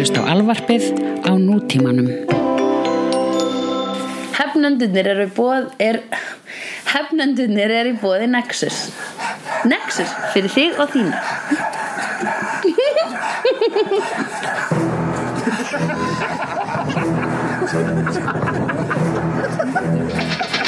hlusta á alvarpið á nútímanum. Hefnendunir eru bóð er Hefnendunir eru í bóði Nexus Nexus fyrir þig og þína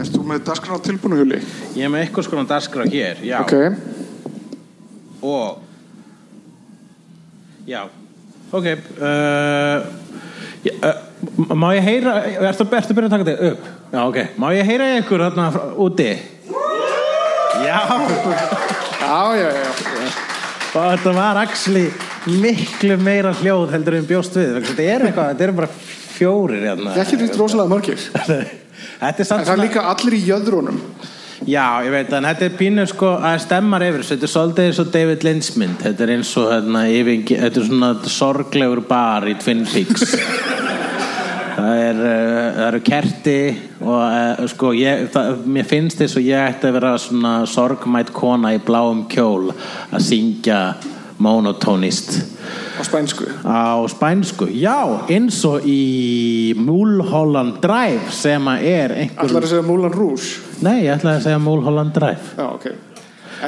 Erst þú með dagskrá tilbúinu huli? Ég er með eitthvað skoðan dagskrá hér, já. Ok, Og Já Ok uh, ég, uh, Má ég heyra Ertu, ertu byrjað að taka þetta upp? Já, ok Má ég heyra ykkur þarna úti? Já já, já, já Og þetta var actually miklu meira hljóð heldur en bjóst við Þetta er eitthvað, þetta eru bara fjórir hérna. Ekki finnst rosalega margir. Þetta er En samt það er líka allir í jöðrunum. Já, ég veit en þetta er pínu sko að stemmar yfir þetta er svolítið eins og David Lynch mynd. Þetta er eins og hérna, yfir, þetta er svona sorglegur bar í Twin Peaks. Það er uh, eru kerti og uh, sko ég, það, mér finnst þess að ég ætti að vera svona sorgmætt kona í bláum kjól að syngja monotónist á spænsku. Á spænsku, já, eins og í Mulholland Drive sem að er einhver Allar að segja Moulin Rouge? Nei, ég ætlaði að segja Mulholland Drive. Já, ok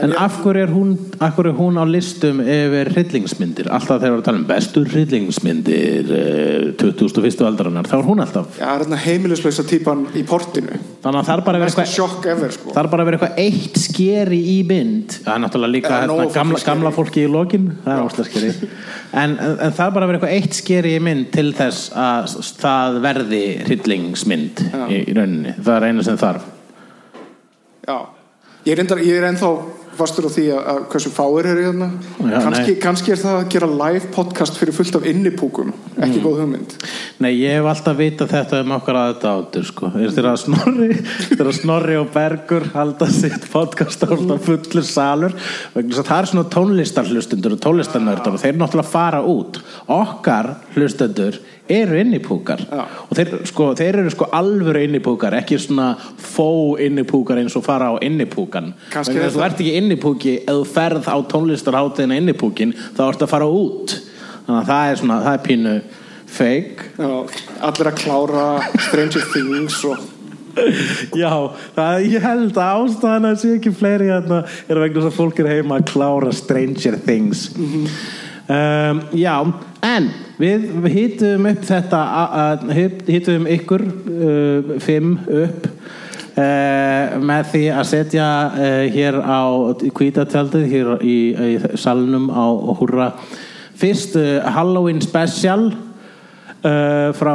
En af hverju er hún, af hverju er hún á listum yfir hryllingsmyndir? Alltaf þegar við tala um bestu hryllingsmyndir eh, 2001. aldarinnar, þá er hún alltaf hérna heimilislausa típan í portinu. Þannig að það er bara að vera eitthvað sko. Það er bara að vera eitthvað eitt skeri í mynd. Það er náttúrulega líka hérna, fólki gamla, gamla fólki í lokin. Það er óslega skeri. En, en, en það er bara að vera eitthvað eitt skeri í mynd Til þess að það verði hryllingsmynd í, í rauninni. Það er einu sem þarf. Já Ég er, ég er ennþá fastur á því að, að hversu fáir eru hérna. Já, kannski, kannski er það að gera live podcast fyrir fullt af innipúkum ekki góð hugmynd. Nei, ég hef alltaf vitað þetta um okkar aðdátur sko. þegar að Snorri þegar að Snorri og Bergur halda sitt podcast á alltaf fullur salur? Að það er svona tónlistarhlustundur og tónlistarnördar og þeir náttúrulega fara út. Okkar hlustundur eru innipúkar. Já. og þeir, sko, þeir eru sko alvöru innipúkar ekki svona fó innipúkar eins og fara á innipúkan. Þú ert ekki innipúki ef þú ferð á tónlistarháttiðina innipúkin þá ertu að fara út. Þannig að það er svona, það er pínu fake. Já, allir að klára Stranger Things og Já, það, ég held að ástæðan að sé ekki fleiri hérna er vegna þess að fólk er heima að klára Stranger Things um, Já, en við, við hýtum upp þetta hýtum ykkur uh, fimm upp uh, með því að setja uh, hér á kvítatjaldið hér í, í salnum á Húrra fyrst Halloween special frá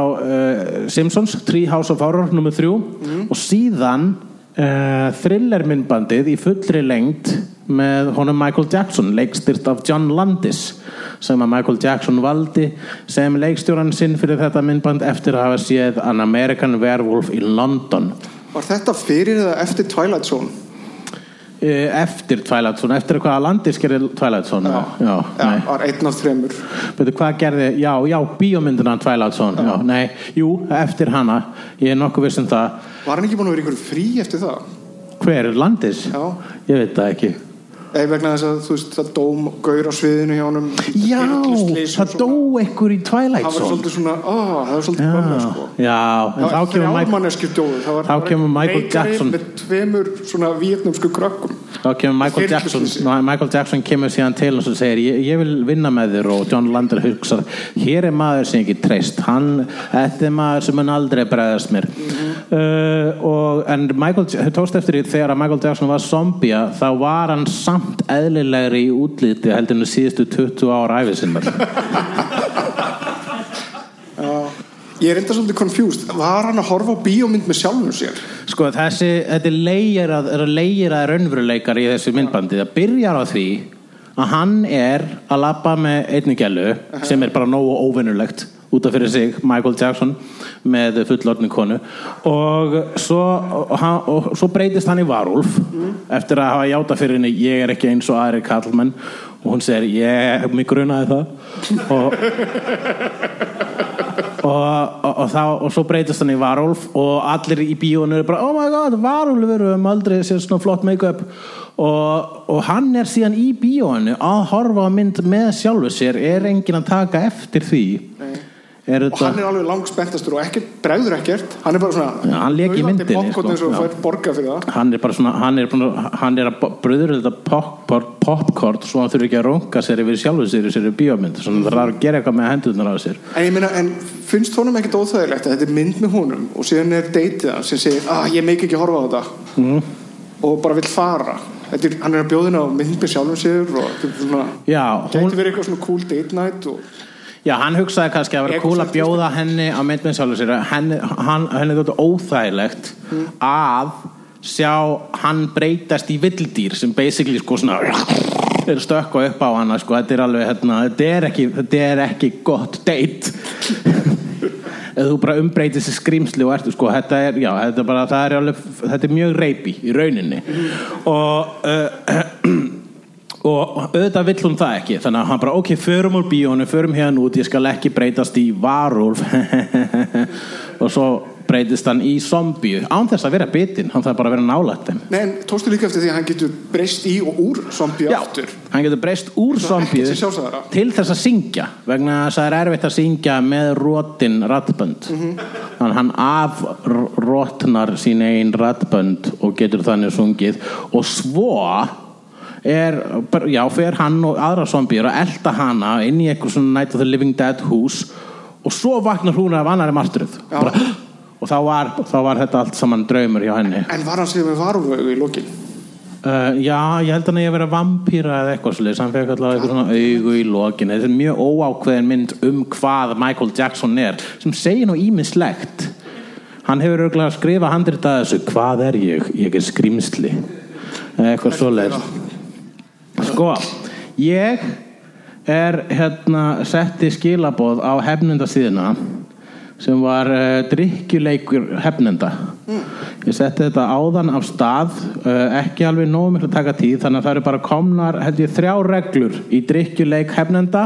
Simpsons Treehouse of Horror nr. 3 og síðan uh, thriller myndbandið í fullri lengd með honum Michael Jackson leikstyrt af John Landis sem að Michael Jackson valdi sem leikstjóran sinn fyrir þetta myndband eftir að hafa séð An American Werewolf í London Var þetta fyrir eða eftir Twilight Zone? Uh, eftir Twilight Zone eftir hvað að Landis gerir Twilight Zone já, já, Já, var einn af þremur Veitu hvað gerði, já, já, bíómyndina Twilight Zone, já. nei, jú, eftir hana ég er nokkuð viss um það Var hann ekki búin að vera ykkur frí eftir það? hver, Landis? Já. ég veit það ekki Eða vegna þess að þú veist það dóm gaur á sviðinu hjá honum. Já, það dó ekkur í Twilight Það var svolítið svona, ó, það var svolítið bömmur sko. Já, en þá kemur Michael Þá kemur Michael Jackson. Með tveimur svona vietnamsku krökkum. Þá kemur Michael Jackson. Michael Jackson kemur síðan til og segir ég, ég vil vinna með þér. Og John Lander hugsar hér er maður sem ekki treyst. Hann, þetta er maður sem mun aldrei bregðast mér. Uh, og en Michael, tókst eftir því þegar að Michael Jackson var zombia þá var hann samt eðlilegri í útliti heldur en síðustu 20 ára æfið sinnar. Ég er enda svolítið confused. Var hann að horfa á bíómynd með sjálfum sér? Sko þessi, þetta er leigir að, er að leigir að raunveruleikar í þessu myndbandi. Það byrjar á því að hann er að labba með einni gælu sem er bara nógu óvinnulegt út af fyrir sig, Michael Jackson með fullorðni konu. Og svo, og, svo breytist hann í varúlf eftir að hafa játa fyrir henni ég er ekki eins og aðri kallmenn og hún segir ég mig grunaði það. Og og, og, þá, og svo breytist hann í varúlf og allir í bíónu eru bara oh my god, varúlf við höfum aldrei séð svona flott make-up. Og, og hann er síðan í bíónu að horfa mynd með sjálfu sér. Er enginn að taka eftir því er og hann er alveg langspenntastur og ekkert, bregður ekkert. Hann er bara svona hann í myndinni, sko, hann er bara svona hann er, að- hann er að bröður þetta popcorn, popcorn svo hann þurfi ekki að runga sér yfir sjálfu sér í sér bíómynd, svona það er að gera eitthvað með hendurnar á sér. En ég meina, en finnst honum ekkert óþægilegt að þetta er mynd með honum og síðan er deytið hann sem segir, ah, ég meik ekki horfa á þetta. Mm. og bara vill fara. Þetta er, hann er að bjóðina á mynd með sjálfum sér og þetta er svona, hún, verið eitthvað svona cool date night og já, hann hugsaði kannski að vera cool að bjóða henni á mynd með sjálfu sér. Henni, hann, henni þóttu óþægilegt að sjá hann breytast í vildýr sem basically sko svona er stökka upp á hana sko, þetta er alveg hérna, þetta er ekki, þetta er ekki gott date. Eða þú bara umbreytir þessi skrýmsli og ertu sko, þetta er, já, þetta er bara er alveg, þetta er mjög reypi í rauninni. Og uh, og auðvitað vill hún það ekki. Þannig að hann bara, ok, förum úr bíónu förum hérna út, ég skal ekki breytast í varúlf. Og svo breytist hann í zombíu. Án þess að vera bitinn, hann þarf bara að vera nálægt Nei, en tókstu líka eftir því að hann getur breyst í og úr zombie aftur? hann getur breyst úr zombíu til þess að syngja vegna þess að það er erfitt að syngja með rótin rattbönd þannig að hann afrótnar sín einn rattbönd og getur þannig sungið. Og svo er, já, fer hann og aðra zombíur að elda hana inn í eitthvað svona Night of the Living Dead hús og svo vaknar hún af annari martröð. Bara, og þá var, þá var þetta allt saman draumur hjá henni. En var hann síðan með varúvögu í lokin? Uh, já, ég held hann að ég að vera vampýra eða eitthvað svolítið, hann fekk alltaf eitthvað svona augu í lokin, þetta er mjög óákveðin mynd um hvað Michael Jackson er sem segir nú ímislegt hann hefur örgulega að skrifa handrita þessu. Hvað er ég? Ég er skrýmsli eða eitthvað svoleiðis sko, ég er hérna setti skilaboð á hefnendasíðina sem var uh, drikkjuleikur hefnenda ég setti þetta áðan af stað uh, ekki alveg nógu miklu að taka tíð þannig að það eru bara komnar held ég þrjá reglur í drikkjuleik hefnenda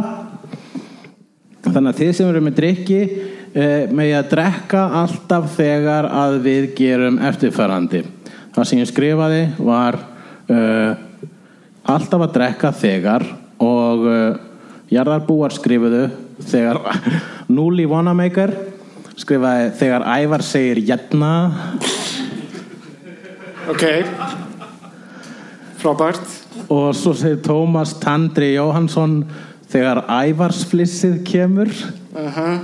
þannig að þið sem eru með drikki uh, með að drekka alltaf þegar að við gerum eftirfærandi það sem ég skrifaði var alltaf að drekka þegar og uh, jarðarbúar skrifuðu þegar Núli Wanamaker skrifaði þegar Ævar segir jætna Ok. Frábært. Og svo segir Tómas Tandri Jóhansson þegar Ævarsflissið kemur. Uh sko,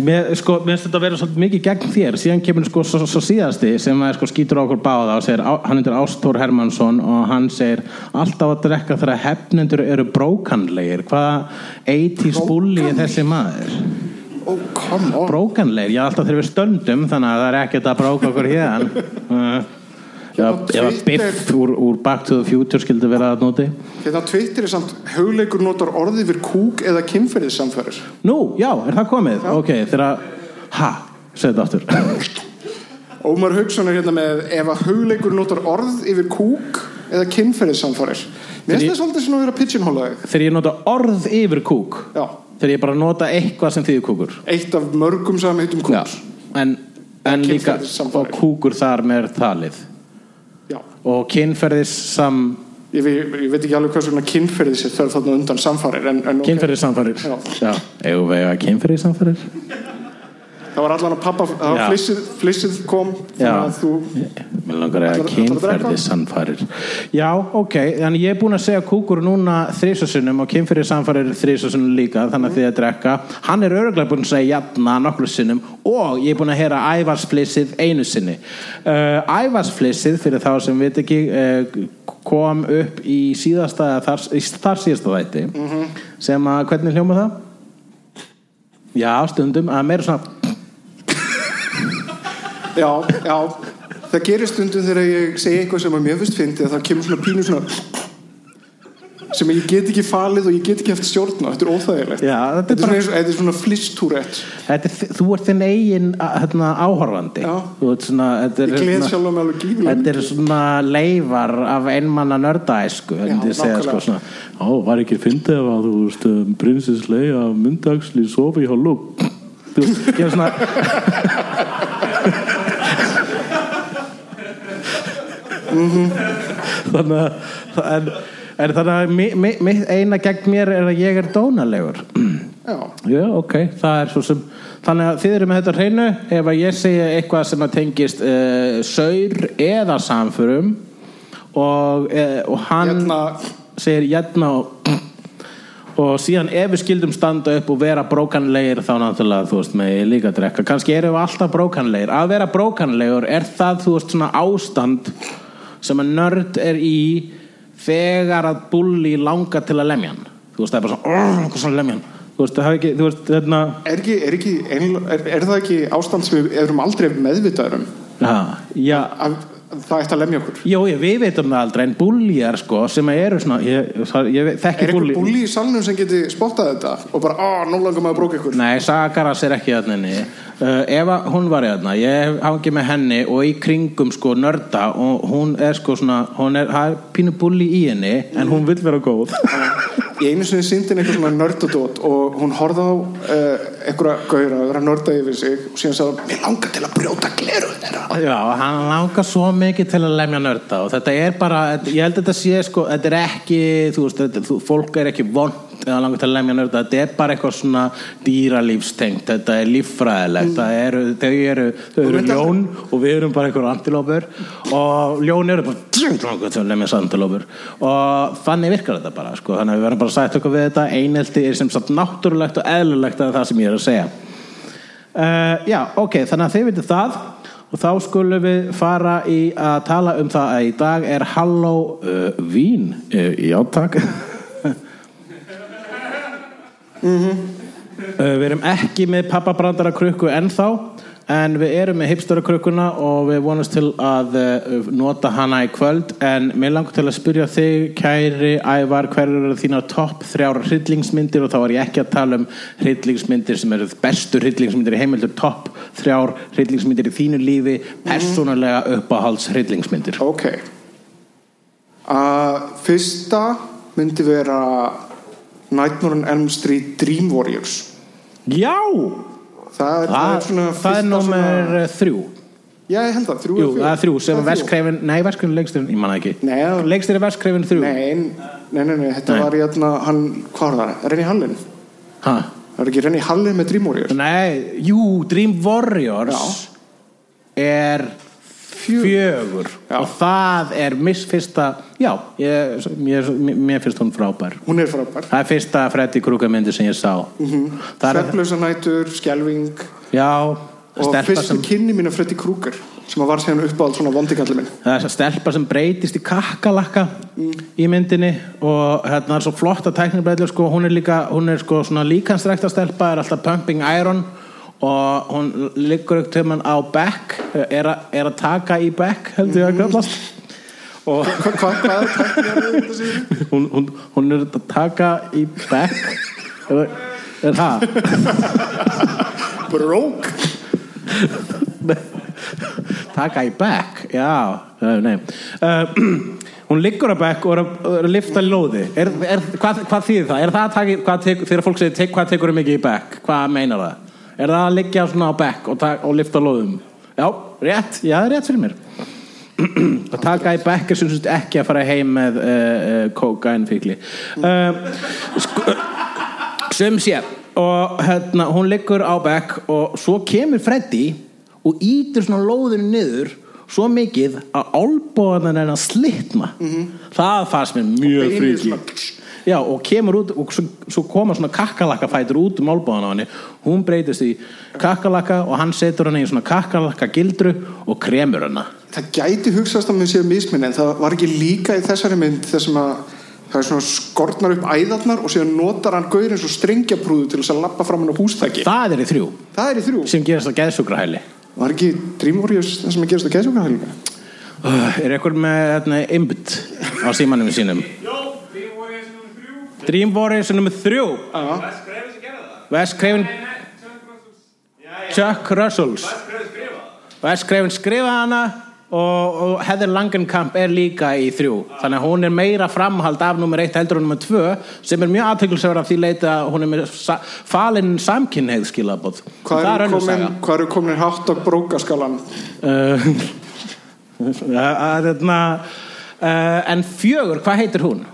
mér finnst þetta að vera svolítið mikið gegn þér. Síðan kemur sko svo, svo síðasti sem sko, skýtur okkur báða og segir, hann heitir Ástór Hermansson og hann segir alltaf að drekka þegar hefnendur eru brókanlegir. Hvaða 80s bulli er þessi maður? Oh, brókanlegir, já alltaf þegar við stöndum þannig að það er ekkert að bróka okkur hérna uh, ef Hérna Biff úr, úr Back to the Future skildi vera að noti Hérna á Twitter er samt hugleikur notar orðið fyrir kúk eða kynferðissamfærir Nú, já, er það komið? Ok, þegar, ha, segðu þetta aftur. Ómar Hauksson er hérna með ef að hugleikur notar orð yfir kúk eða kynferðissamfærir Mér finnst það svolítið svona að vera pigeonholaðið Þegar ég nota orð yfir kúk. Já, Þegar ég bara nota eitthvað sem þýðir kúkur. Eitt af mörgum sem heitum Já, kúks en, en líka og kúkur þar með talið. Já, og kynferðis sam ég, ve- ég veit ekki alveg hvað svona kynferðis er þarf þarna undan ok. kynferðis samfarir Já. Já, að kynferðis samfarir Það var allan að pappa, það var flissið, flissið kom þú Mér langar að kynferðis samfarir Já, ok, þannig ég er búin að segja kúkur núna þrísasunum og kynferðis samfarir þrísasunum líka, þannig að þið að drekka. Hann er örgulega búin að segja jafna nokkru sinnum og ég er búin að heyra ævarsflissið einu sinni. Uh, Ævarsflissið, fyrir þá sem veit ekki uh, kom upp í síðasta þar, þar síðasta þætti. Sem að, hvernig hljóma það? Já, stundum, að meira svona Já, já. Það gerir stundum þegar ég segi eitthvað sem að mér finnst fyndi að það kemur svona pínu svona sem ég get ekki falið og ég get ekki haft stjórn á. Þetta er óþægilegt. Já, þetta er bara- svona, þetta er svona þi- þú ert þinn eigin hérna, áhorfandi. Ert svona, þetta er, ég gleð svona- sjálf mig alveg gífilega Þetta er svona leifar af myndi ég segja, nákvæmlega. sko, Ó, var ekki fyndið að þú veist um, prinsess Leia myndagsli sofi hjá Luke? Þú veist, ég er svona Þannig að en, en þannig að mi, mi, mitt eina gegn mér er að ég er dónalegur. Já, Já, ok, það er svo sem Þannig að þið eru með þetta hreinu. Ef að ég segja eitthvað sem að tengist uh, saur eða samförum og, uh, og hann hérna segir jætna og, og síðan ef við skildum standa upp og vera brókanlegir þá náttúrulega þú veist með líka drekka. Kannski erum við alltaf brókanlegir. Að vera brókanlegur er það þú veist svona ástand sem að nörd er í þegar að bulli langar til að lemja hann. Þú veist það er bara svona, "Arr, hvað svona lemja hann. Þú veist það hafi ekki, þú veist hérna er, ekki, er, er, er það ekki ástand sem við erum aldrei meðvitaður um? Já, já. Að það ætti að lemja okkur. Jó, ég, við veitum það aldrei en búljar sko sem eru svona ég, það, ég er þekki einhver búlji búli í salnum sem geti spottað þetta og bara, á, nú langar maður að bróka ykkur. Nei, Sagaras er ekki þarna inni. Uh, Ef að hún var í þarna Ég ekki með henni og í kringum sko nörda og hún er sko svona hún er, það er pínu búli í henni en hún vill vera góð í einu sinni sýndin eitthvað svona nördadót og hún horfði á uh, einhverja gauðra að vera nörda yfir sig og síðan sagði, hún, mér langar til að brjóta gleru þeirra. Já, hann langar svo mikið til að lemja nörda og þetta er bara, ég held að þetta sé sko, þetta er ekki, þú veist, þetta, þú, fólk er ekki vond eða langar til að lemja nörda, þetta er bara eitthvað svona dýralífstengt, þetta er líffræðilegt, eru, þau eru, eru veit ljón og við erum bara einhverjum antilópur og ljón eru bara djúpt langar til að lemja antilópur. Og þannig virkar þetta bara, sko, þannig að við verðum bara að sætt okkur við þetta, einelti er sem sagt náttúrulegt og eðlulegt að það sem ég er að segja. Uh, já, ok, þannig að þið veitir það. Og þá skulum við fara í að tala um það að í dag er Halloween uh, í áttak uh, Við erum ekki með pappabrandara krukku ennþá en við erum með hipstara krukkuna og við vonumst til að uh, nota hana í kvöld. En mér langar til að spyrja þig kæri Ævar hverju eru þínar topp þrjár hryllingsmyndir? Og þá er ég ekki að tala um hryllingsmyndir sem eru bestu hryllingsmyndir í heimildur topp þrjár hryllingsmyndir í þínu lífi persónulega uppáhalds hryllingsmyndir ok. Uh, fyrsta myndi vera Nightmare on Elm Street Dream Warriors. Já, það er, það er svona það er nómer svona, þrjú. Já ég held það, þrjú Jú, það er þrjú sem er verskreifin, nei verskreifin lengstur, ég manna ekki. Lengstur er verskreifin þrjú. Nei, nei, nei, nei, þetta Nei. var í hérna hann, hvað var það, Renny Hallin? Ha. það var ekki Renny Hallin með Dream Warriors? Nei, jú, Dream Warriors er fjögur. Já. og það er miss fyrsta já, ég, mér, mér finnst hún frábær. Hún er frábær. Það er fyrsta Freddy Krueger myndi sem ég sá. Mhm. það er, Sveflösa nætur, skelving já og fyrstu sem, kynni mín af Freddy Krueger sem að var síðan uppáhald svona vondikallið minn. Það er stelpa sem breytist í kakkalakka Mm. í myndinni og hérna er svo flott að tæknibræðlu sko, hún er líka, hún er sko svona líkanstrækta stelpa, er alltaf pumping iron og hún liggur upp til mann á back er, a, er að taka í back heldur ég að kallast. Og hún, hún, hún er að taka í back er, það? Brók? Taka í back já, nei uh, hún liggur á back og er að, er að lifta lóði er, er, hvað, hvað þýðir það? Hvað tek, þegar fólk segir hvað tekur mikið í back hvað meinar það? Er það að liggja svona á back og, og lifta lóðum? já, rétt, já, það er rétt fyrir mér. Að taka í back er sem sagt ekki að fara heim með uh, uh, kókainfíkli uh, sko, sem sé og hérna, hún liggur á back og svo kemur Freddy og ítur svona lóðinu niður svo mikið að álbóðan er að slitna það fannst mér mjög svona- já og kemur út og svo, svo koma svona kakkalakka fætur út um álbóðan á henni. Hún breytist í kakkalakka og hann setur henni í svona kakkalakka gildru og kremur henni það gæti hugsast að mér séu misminn en það var ekki líka í þessari mynd þess að það er svona skortnar upp æðarnar og síðan notar hann gaurin svo strengjaprúðu til þess að lappa fram hann á hústæki það er í þrjú. Er í þrjú. Sem gerast á geðsugrahæli var ekki Dream Warriors það sem að gerast á geðsjókarhælinu uh, er eitthvað með hérna, imbut á símanum sínum Dream Warriors er nummer þrjú. Já, Wes Craven Chuck Russells. Wes Craven skrifaði hana og, og Heather Langenkamp er líka í þrjú. Þannig að hún er meira framhald af nummer eitt heldur en nummer tvö sem er mjög aðtökulsögur af því leita að hún er með sa falinn samkynneið skilabóð hvað það er eru komin, eru komin hátt á brókaskalan? uh, að, þarna, uh, en fjögur, hvað heitir hún?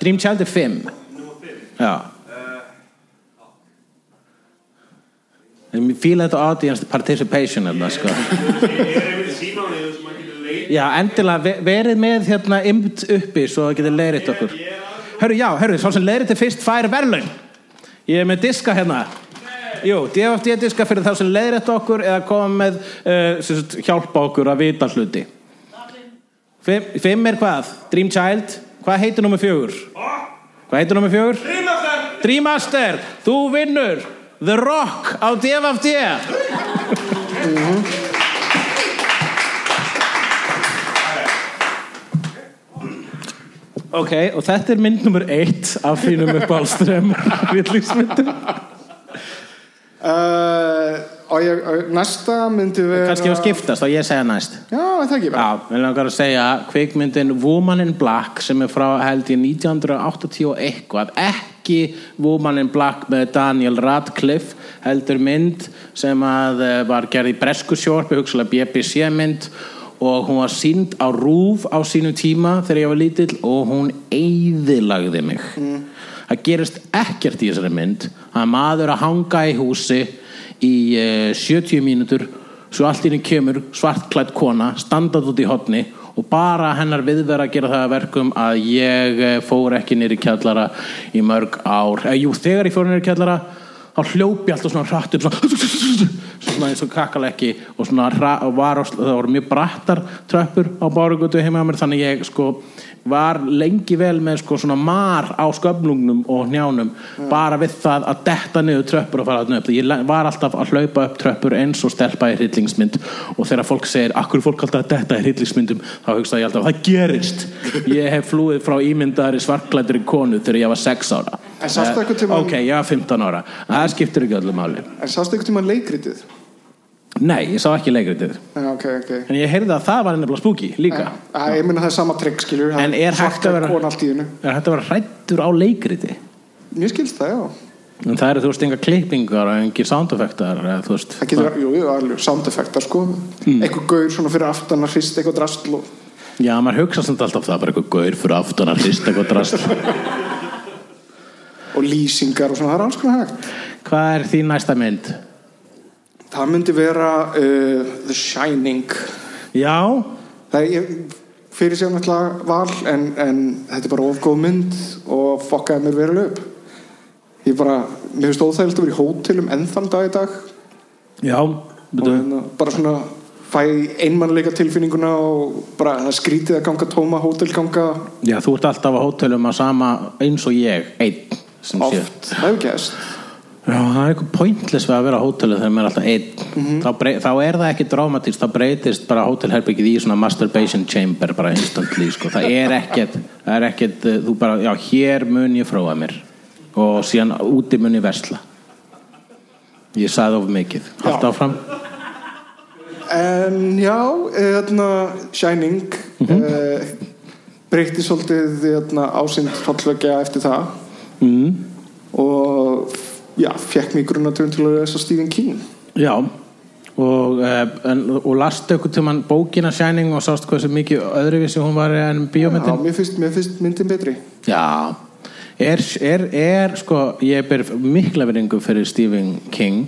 Dream Child er fimm. Já En Ég fíla þetta audience participation eða, sko. Já, endilega ve- verið með hérna ymt uppi svo það getur leiritt okkur. Hörru, já, hörru, svo sem leiritt er fyrst fær verðlaun. Ég er með diska hérna. Jú, DFD diska fyrir þá sem leiðrætt okkur eða koma með uh, hjálpa okkur að vita hluti. Fimm er hvað? Dream Child Hvað heitir nummer fjögur? Hvað heitir nummer fjögur? Dreamaster Dreamaster, þú vinnur The Rock á DFD Ok, og þetta er mynd nummer eitt af þínum uppáhalströmm Vittlíksmyndum Uh, og ég, og næsta myndi vera Kannski að skiptast og ég segja næst. Já, það ekki bara? Já, við langar að segja kvikmyndin Woman in Black sem er frá held 1980 og eitthvað. Ekki Woman in Black með Daniel Radcliffe heldur mynd sem að eh, var gerð í bresku sjórpi hugsalega BBC mynd og hún var sínd á rúf á sínum tíma þegar ég var lítill og hún eyðilagði mig. Það gerist ekkert í þessari mynd. Að maður að hanga í húsi í uh, 70 mínútur svo allt í henni kemur svartklætt kona standað út í hotni og bara hennar viðvera að gera það að verkum að ég eh, fór ekki nýri kjallara í mörg ár. Eh, jú, þegar ég fór nýri kjallara þá hljópi alltaf svona hratt upp svona, svona eins og kakalekki og svona var, það voru mjög brattar tröppur á bárugötu heima á mér þannig ég sko var lengi vel með sko svona mar á sköflungnum og hnjánum bara við það að detta niður tröppur og fara þarna upp. Ég var alltaf að hlaupa upp tröppur eins og stelpa í hryllingsmynd. Og þegar fólk segir akkur fólk alltaf að detta í hryllingsmyndum? Þá hugsa ég alltaf það gerist. Ég hef flúið frá ímyndaðari svartklættri konu þegar ég var 6 ára En sástu einhvern tímann- ok, ég var 15 ára. Það skiptir ekki öllu máli. En sástu einhvern tímann leikritið? nei, ég sá ekki leikritið. Já, ok, ok. En ég heyrði að það var nefnilega spooky líka. Æ, ég meina það er sama trygg, skilur En er hægt að vera- er hrættur á leikriti Mér skilst það, já. En það eru, þú veist, enga klippingar og engir soundeffektar jú, jú, alveg sound effektar, sko. Mm. Eitthvað gaur svona fyrir aftan að hrist eitthvað drastl og... Já, maður hugsa samt alltaf það bara eitthvað gaur fyrir aftan að hrista eitthvað drast og lýsingar og svona, það er alls konar hægt. Hvað er þín næsta mynd? Það myndi vera uh, The Shining. Já, Það er, ég fyrir sér náttúrulega val en, en þetta er bara ofgóð mynd og fokkaði mér verulega upp. Ég bara, mér finnst óþægilt að vera í hótelum ennþann dag í dag. Já betur, hérna, bara svona fæ einmannleika tilfinninguna og bara það skrítið að ganga tóma hótelganga. Já, þú ert alltaf á hótelum á sama eins og ég, einn sem sé. Oft, það hefur gæst Já, það er eitthvað pointless við að vera á hótelu þegar maður er alltaf einn. Þá, brey, þá er það ekki dramatist, þá breytist bara hótelherbyggið í svona masturbation chamber bara instantly, sko, það er ekkert það er ekkert, eh, þú bara, já, hér mun ég fróa mér. Og síðan úti mun ég versla. Ég sagði of mikið, haldt áfram. En já, hérna, Shining mm Mhm. breytti svolítið hérna, ásýnd fallvekja eftir það mm. og já, fekk mig grunnatöfum til að lesa Stephen King. Já og, uh, en, og lastu ykkur til mann bókina Shining og sást hversu mikið öðruvísi hún var en Já, bíómyndin mér finnst, mér finnst myndin betri. Já, er, er, er sko, ég ber mikla veringu fyrir Stephen King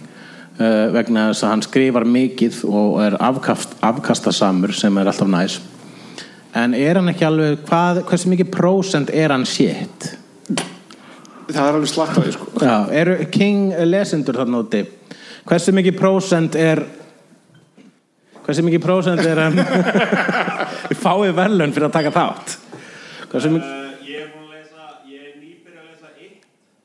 uh, vegna þess að hann skrifar mikið og er afkast, afkastasamur sem er alltaf næs. En er hann ekki alveg hvað, hversu mikið prósent er hann shit Það er alveg slatt af því sko. Já, eru King lesendur þarna úti? Hversu mikið prósent er hversu mikið prósent er hann við fáið verðlun fyrir að taka þátt? Hversu mikið Uh, ég er búin að lesa, ég er nýbyrja að lesa eitt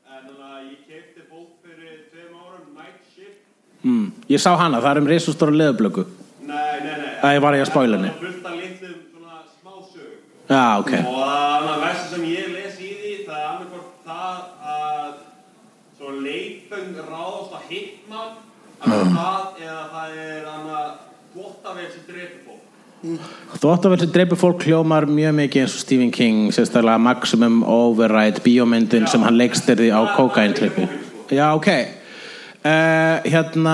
en þannig að ég kefti bók fyrir tveim árum, Night Shift. Mm, ég sá hana, það er um risustóra leðublöku Nei, nei, nei. Það ég var ég að spoila henni? Það er fullt af litlum svona smásögum. Já, ok. Og þannig að versta sem hitman að það eða það er að þvottavél sem dreipur fólk. Þvóttavél sem dreipur fólk hljómar mjög mikið eins og Stephen King sérstaklega Maximum Override bíómyndin sem hann leikstyrði á kokaintrippi Já, ok. Uh, hérna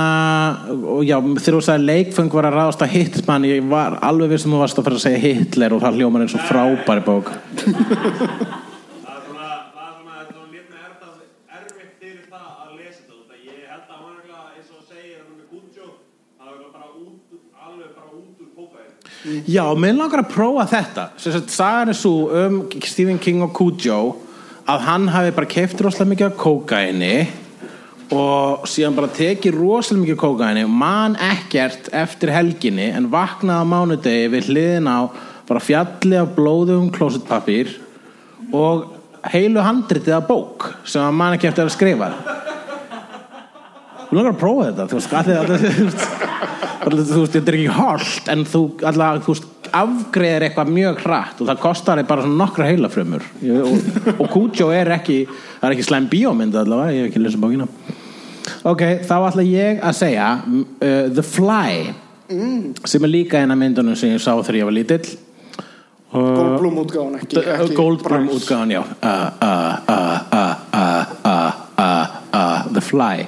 já, þegar þú sagði leikfeng var að ráðast að Hitman ég var alveg viss um að þú varst að fara að segja Hitler og það hljómar eins og frábæri bók það er svona, það er svona, þetta er svona létt með erfitt, erfitt fyrir það að lesa þetta út af ég held að hann er eins og segir hann með Guccio það er bara út, alveg bara út úr kókaðin Já, mér langar að prófa þetta. Sagan er svo um Stephen King og Cujo að hann hafi bara keift rosalega mikið af kókaini og síðan bara tekið rosalega mikið af kókaini man ekkert eftir helginni en vaknaði á mánudegi við hliðin á bara fjalli af blóðum klósetpapír og heilu handritið af bók sem man ekki eftir að skrifa við langar að prófa þetta þú veist, allir, allir, þú veist, þetta er ekki hálft en þú, allar, þú veist, afgreðir eitthvað mjög hratt og það kostar þig bara svona nokkra heilafrömmur og, og Kujo er ekki, það er ekki slæm bíómynd allavega, ég hef ekki lesið bókina. Ok, þá ætla ég að segja uh, The Fly mm. sem er líka eina myndunum sem ég sá þegar ég var lítill. Uh, Goldblum útgáðan ekki, ekki Goldblum útgáðan, já. Uh, uh, uh, uh, The Fly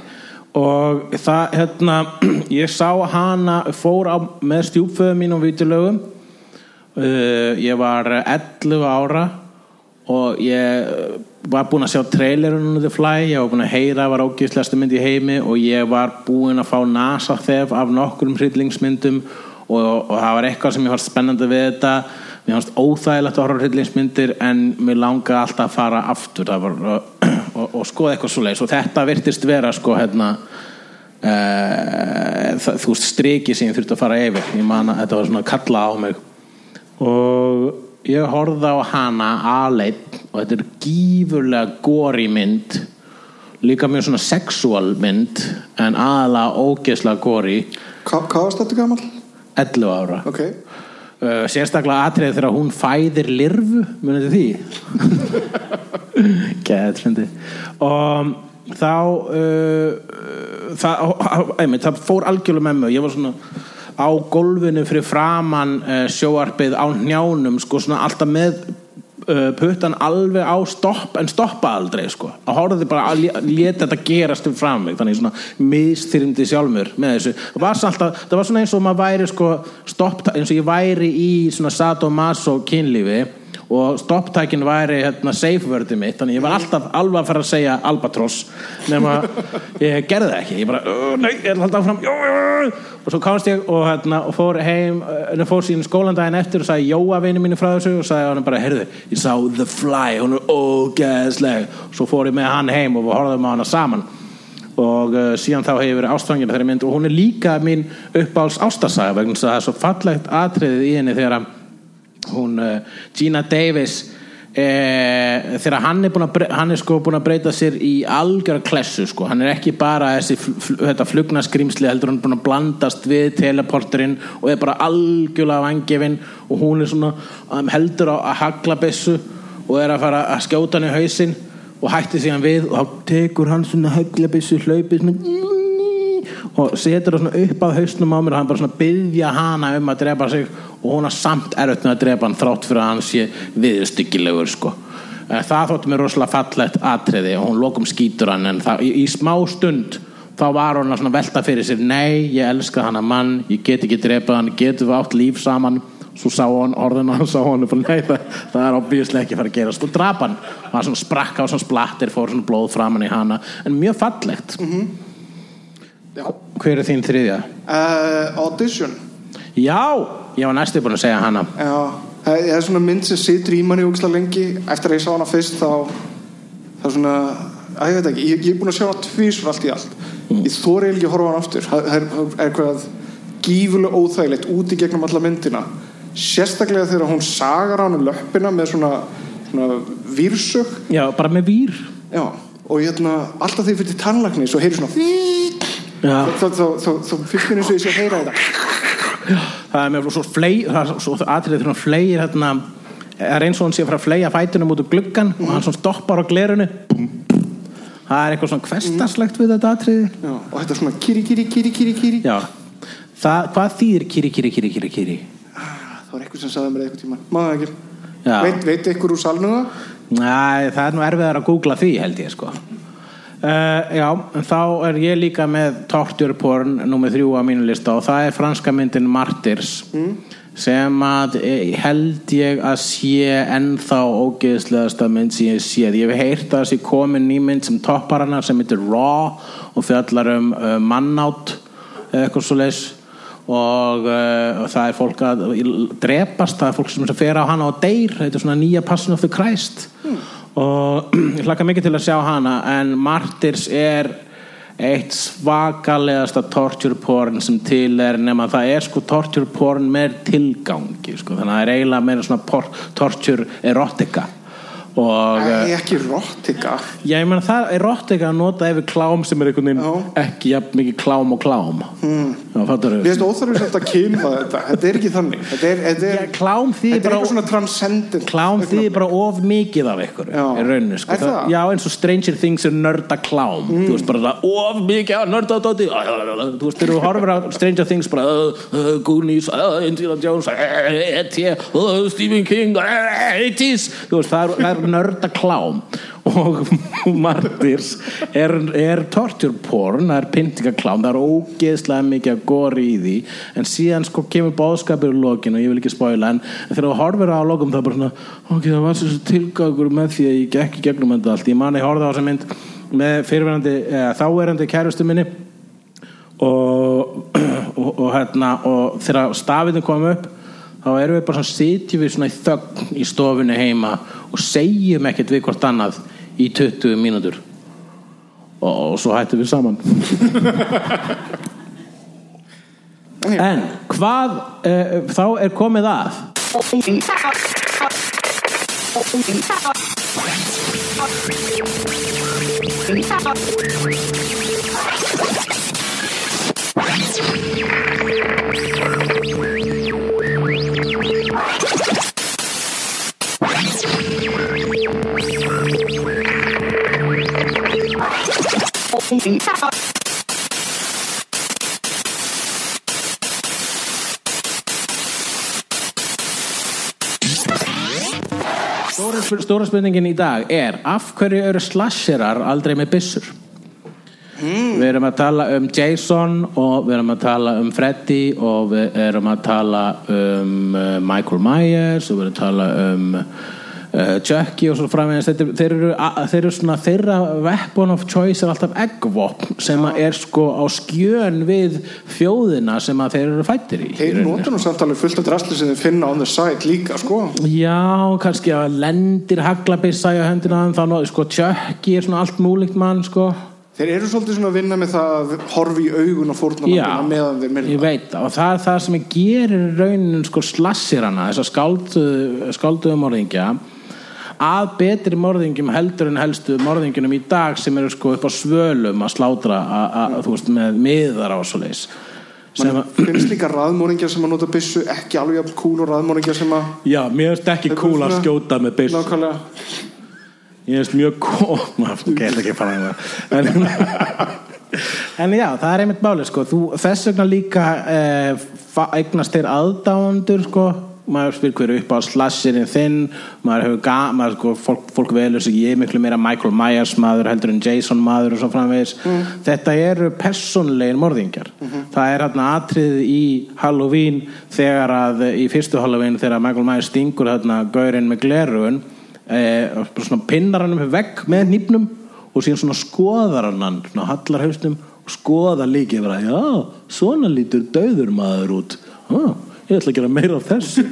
og það, hérna ég sá hana, fór á, með stjúpföðu mín og vítulögum uh, ég var 11 ára og ég uh, var búinn að sjá trailerunum The Fly, ég var búinn að heyra var ógeðslegasta mynd í heimi og ég var búinn að fá NASA þef af nokkrum hryllingsmyndum og, og það var eitthvað sem ég fannst spennandi við þetta mér fannst óþægilegt að horfa hryllingsmyndir en mér langaði alltaf að fara aftur. Var, og, og skoða eitthvað svo leis og þetta virtist vera sko hérna uh, það, þú veist striki sem ég þurfti að fara yfir. Ég man að þetta var svona að kalla á mig. Og ég horfði á hana aðleitt og þetta er gífurlega góri mynd. Líka mjög svona sexual mynd en aðalega ógeðslega góri Hva, Hvað varst þetta gammal? 11 ára. Ok uh, sérstaklega atriði þegar hún fæðir lirfu. Munið því? Fyndi. Og þá uh, það, einmitt, það fór algjörlega með mig. Ég var svona á gólfinu fyrir framann uh, sjóarpið á njánum sko svona alltaf með puttan alveg á stopp en stoppa aldrei sko. Að horfði bara að lét þetta gerast fyrir fram þannig svona misþyrmdi sjálfur með þessu. Var, alltaf, það var svona eins og maður væri sko stopp, eins og ég væri í svona sadomaso kynlífi og stopptækin væri hérna safe wordið mitt þannig ég var alltaf alveg að fara að segja albatross nema ég gerði það ekki. Ég bara, "Uh, nei, ég að halda áfram. Jú, jú, jú." og svo komst ég og, hérna, og fór heim, uh, fór síðan skólandaginn eftir og sagði Jóa vini mínu frá þessu og sagði hann bara, heyrðu, ég sá The Fly hún er ógeðsleg. Svo fór ég með hann heim og horfðum á hana saman. Og uh, síðan þá hefur ég verið ástfangin þeirri mynd og hún er líka mín uppáhalds ástasaga vegna það er svo fallegt atriðið í henni þegar að hún uh, Gina Davis eh, þegar hann er, búinn að bre- hann er sko búin að breyta sér í algjöra klessu sko, hann er ekki bara þessi, þetta flugna skrýmsli heldur hann er búin að blandast við teleporterinn og er bara algjörlega vangefin og hún er svona um, heldur á að hagla byssu og er að fara að skjóta hann í hausinn og hætti síðan við og þá tekur hann svona hagla byssu hlaupið svona og setur það svona upp að hausnum á mér og hann bara svona byggja hana um að drepa sig og hún har samt með að drepa hann þrátt fyrir að hann sé viðstyggilegur sko. Eh, það þótti mér rosalega fallegt atriði og hún lokum skýtur hann en það, í, í smá stund þá var hún að velta fyrir sér nei, ég elska hana mann, ég get ekki drepað hann, getum við átt líf saman svo sá hann orðin og hann sá hann nei, það, það er obvíðslega ekki að fara að gerast og drap hann, hann sprakka og svona splattir fór svona blóð framan í hana en mjög fallegt Já. hver er þín þriðja? Uh, audition Já, ég var næstu búin að segja hana. Já, það er svona mynd sem situr í manni úkslega lengi. Eftir að ég sá hana fyrst þá það er svona, að ég veit ekki ég, ég er búin að sjá hana tvísur allt í allt. Ég þóri ekki að horfa hana aftur. Það er, er eitthvað gífulega óþægilegt úti gegnum alla myndina. Sérstaklega þegar hún sagar á hann löppina með svona, svona vírsög Já, bara með vír. Já, og hérna alltaf þegar ég fyrir til tannlækni svo heyri svona þá, finnst mér eins og ég sé að heyra þetta það er með svo flei það er svo atrið þegar hann fleir hérna það er eins og hann sé að fara að fleia fætunum út úr gluggan og hann svona stoppar á glerunu það er eitthvað svona hverstarslegt við þetta atriði. Já, og þetta er svona kiri, kiri, kiri, kiri, kiri. Já, það, hvað þýðir kiri, kiri, kiri, kiri, kiri? Það var eitthvað sem sagði mér eitthvað tíma Maður ekki. Veit, veit ykkur úr salnu það? Næ, það er nú erfiðar að googla því held ég sko Uh, já, en þá er ég líka með torture porn nummer þrjú á mínu lista og það er franska myndin Martyrs sem að eh, held ég að sé ennþá ógeðslegasta mynd sem ég séð. Ég hef heyrt að þessi komin ný mynd sem toppar hana sem heitir Raw og fjallar um uh, mannátt eða eitthvað svo leis og uh, það er fólk að drepast, það er fólk sem fer á hana og deyr, þetta er svona nýja Passion of the Christ og ég hlakka mikið til að sjá hana en Martyrs er eitt svakalegasta torture porn sem til er nema það er sko torture porn með tilgangi sko. þannig að það er eiginlega meira svona torture erotica og Æ, uh, ekki erotika já, ég meina það er erotica að nota yfir klám sem er einhvern veginn ekki jafn mikið klám og klám. Mm. já, Mér finnst óþarfið að kynna þetta. Þetta er ekki þannig. Þetta er, þetta er, Já, klám þýðir þetta er bara- eitthvað svona transcendent. klám þýðir bara of mikið af ykkur rauninni sko. Er það? já eins og Stranger Things er nörda klám. Þú veist bara það of mikið af nörda dóti. Þú veist þegar þú horfir á Stranger Things bara Goonies, Indiana Jones E.T. Stephen King uh, 80s þú veist það er, það er nörda klám og Martyrs er, er torture porn það er pyntingaklám, það er ógeðslega mikið að góri í því. En síðan sko kemur bóðskapur í lokinu ég vil ekki spoila en þegar þú horfir á lokum það er bara svona ok, það var þessu tilgangur með því að ég gekk í gegnum þetta allt, ég man ég horfði á þessa mynd með fyrirverandi, eða þáverandi kærustu minni og, og, og hérna og þegar stafinu kom upp þá erum við bara svona sitjum við svona í þögn í stofunni heima og segjum ekkert við hvort annað í 20 mínútur. Og, og svo hættum við saman. En hvað uh, þá er komið að? stóra, stóra spurningin í dag er af hverju eru slasherar aldrei með byssur? Við erum að tala um Jason og við erum að tala um Freddy og við erum að tala um uh, Michael Myers og við erum að tala um uh, Chucky og svo framvegis þeir, þeir, eru, þeir eru svona þeirra weapon of choice er alltaf eggvopn sem að er sko á skjön við þjóðina sem að þeir eru fættir í Þeir nota nú samt alveg fullt af drastli sem þeir finna on the side líka, sko. Já, kannski að lendir haglabissa í hendina á þeim, þá nú, sko, Chucky er svona allt múlíkt mann, sko. Þeir eru svolítið svona að vinna með það að horfi í augun og fórnarlambina meðan þeir ég myrða veit það. Og það er það sem gerir raunin sko slassir hana þess að skáldu, skálduðu morðingja að betri morðingjum heldur en helstu morðingjunum í dag sem eru sko upp á svölum að slátra a- a- þú veist með miðar á svo sem Man að finnst líka raðmóringjar sem að nota byssu ekki alveg jafn cool og raðmóringjar sem að já, mér finnst ekki cool að skjóta með byss nákvæmlega Ég finnst mjög cool Maður gæti ekki að fara það en, já, það er einmitt máli sko. Þess vegna líka eh, eignast þeir aðdáendur sko. Maður spyr hverju upp á slasherinn þinn maður hefur ga, maður, sko, fólk, fólk velur sig ég miklu meira Michael Myers maður heldur en Jason maður og svo framvegis. Þetta eru persónlegin morðingjar. Það er hérna atrið í Halloween þegar að í fyrstu Halloween þegar Michael Myers stingur hérna gaurinn með glerugun eh, og bara svona pinnar hann um vegg með nýpnum og síðan svona skoðar hann svona hallar haustum og skoðar líkið já, svona lítur döður maður út. Ah, ég ætla að gera meira af þessu.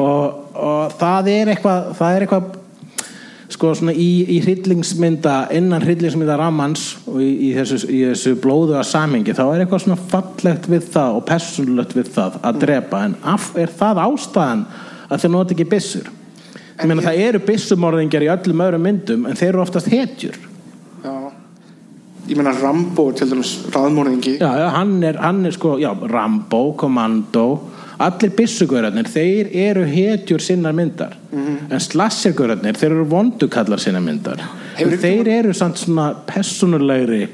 Og, og það er eitthvað það er eitthvað sko svona í, í hryllingsmynda innan hryllingsmynda rammans og í, í, þessu, í þessu blóðu að samingi þá er eitthvað svona fallegt við það og persónulegt við það að drepa. En af, er það ástæðan að þeir nota ekki byssur? Ég meina það eru byssumorðingjar í öllum öðrum myndum en þeir eru oftast hetjur. Já. Ég meina Rambo til dæmis raðmóringi já, já, hann er, hann er sko já, Rambo, Commando allir byssugörarnir, þeir eru hetjur sinnar myndar. En slassergörarnir, þeir eru vondukallar sinnar myndar. Hefur þeir eru samt svona personulegri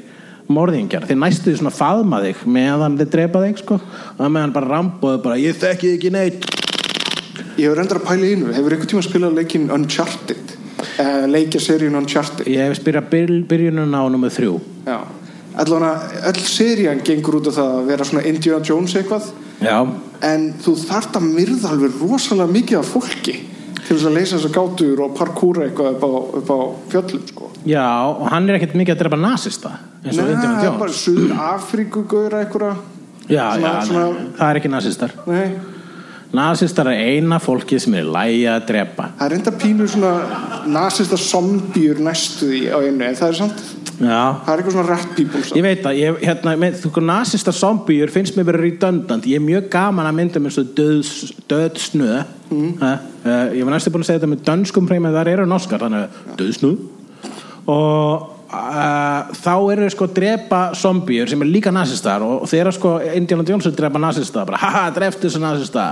morðingjar, þeir næstu því svona faðma þig meðan þeir drepa þig sko. Og meðan bara ramboðu bara, ég þekki ekki neitt. Ég hefur reyndar að pæla í einu. Hefur einhvern tíma spilað leikinn Uncharted? Uh, Leikja seríun Uncharted? Ég hef spyrjað byr, byrjunum á nummer þrjú. Öll serían gengur út af það að vera svona Indiana Jones eitthvað já, en þú þarft að myrða alveg rosalega mikið af fólki til þess að leysa þessar gátur og parkúra eitthvað upp á, upp á fjöllum sko. já, og hann er ekkert mikið að drepa nasista eins og Nei, það er bara Suður Afríku gauðra eitthvað já, svona- já, svona- það er ekki nasistar. Nei, nasistar er eina fólkið sem er lægi að drepa. Það er enda pínu svona nasista zombjur næstu því á einu en það er samt, já, það er eitthvað svona rat people Ég veit að, ég, hérna, með, þú veist, nasista zombíur finnst mér verið redundant. Ég er mjög gaman að mynda með svo döð, döðsnöð mm. uh, ég var næstu búin að segja þetta með dönskum hreim en það eru norskar, þannig að döðsnöð og uh, þá eru þeir sko að drepa zombíur sem er líka nasistar og þeir eru sko Indiana Jones að drepa nasista bara haha, dreftu þessu nasista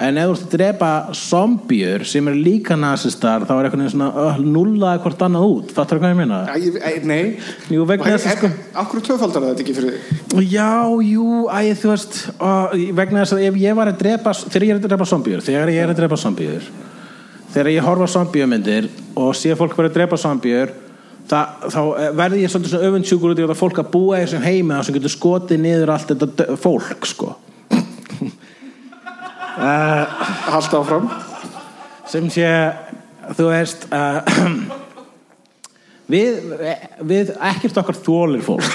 en ef þú ert að drepa zombíur sem eru líka nasistar þá er eitthvað svona uh, nullaði hvort annað út. Fattar hvað ég meina? Æ, æ, Nei. Jú, vegna þess að sko Akkur tvöfaldar þetta ekki fyrir þig Já, jú, æ, þú veist ó, vegna þess að ef ég var að drepa þegar ég er að drepa zombíur, þegar ég er að drepa zombíur þegar ég horfa á zombíumyndir og sé fólk vera að drepa zombíur það, þá eh, verði ég svolítið svona öfundsjúkur út í þetta fólk að búa þessum heimi sem getur skotið niður allt þetta fólk sko Halda áfram. Sem sé, þú veist uh, við, við ekkert okkar þólir fólk.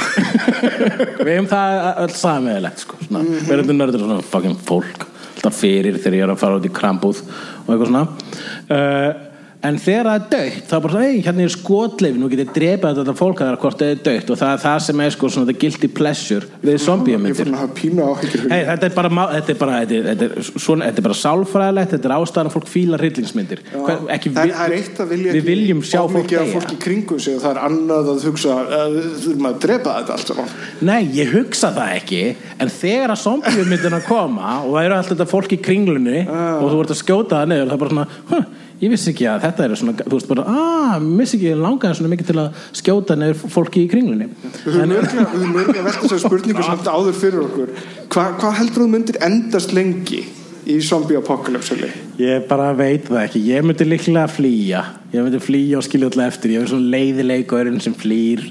Við hefum það öll samiðilegt sko, svona, við erum nörður svona fucking fólk. Alltaf fyrir þegar ég er að fara út í krambúð og eitthvað svona. Uh, en þegar það er dögt þá er bara svona, hérna er skotleif nú getið drepað þetta fólk að það er hvort það er dögt og það er það sem er sko svona the guilty pleasure við Ég áhyggjur. Hey, þetta er bara, þetta er bara, þetta er, þetta er, svona, þetta er bara sálfræðilegt, þetta er ástæðan fólk fíla hryllingsmyndir. Það, er- eitt að vilja við viljum sjá fólk og það er annað að hugsa að við þurfum að drepa þetta allt saman. Nei, ég hugsa það ekki, en þegar að zombiumyndina koma og það eru alltaf þetta fólk í kringlunni og þú ert að skjóta það ég vissi ekki að þetta er svona, þú veist bara, ah, missi ekki langaði svona mikið til að skjóta niður fólki í kringlunni. Við höfum örgulega, við höfum örgulega velt þessar spurningu samt áður fyrir okkur Hva, Hvað heldur þú myndir endast lengi í zombie apocalypse? Ég bara veit það ekki, ég myndi líklega flýja Ég myndi flýja og skilja alltaf eftir Ég er svona leiðilegurinn sem flýr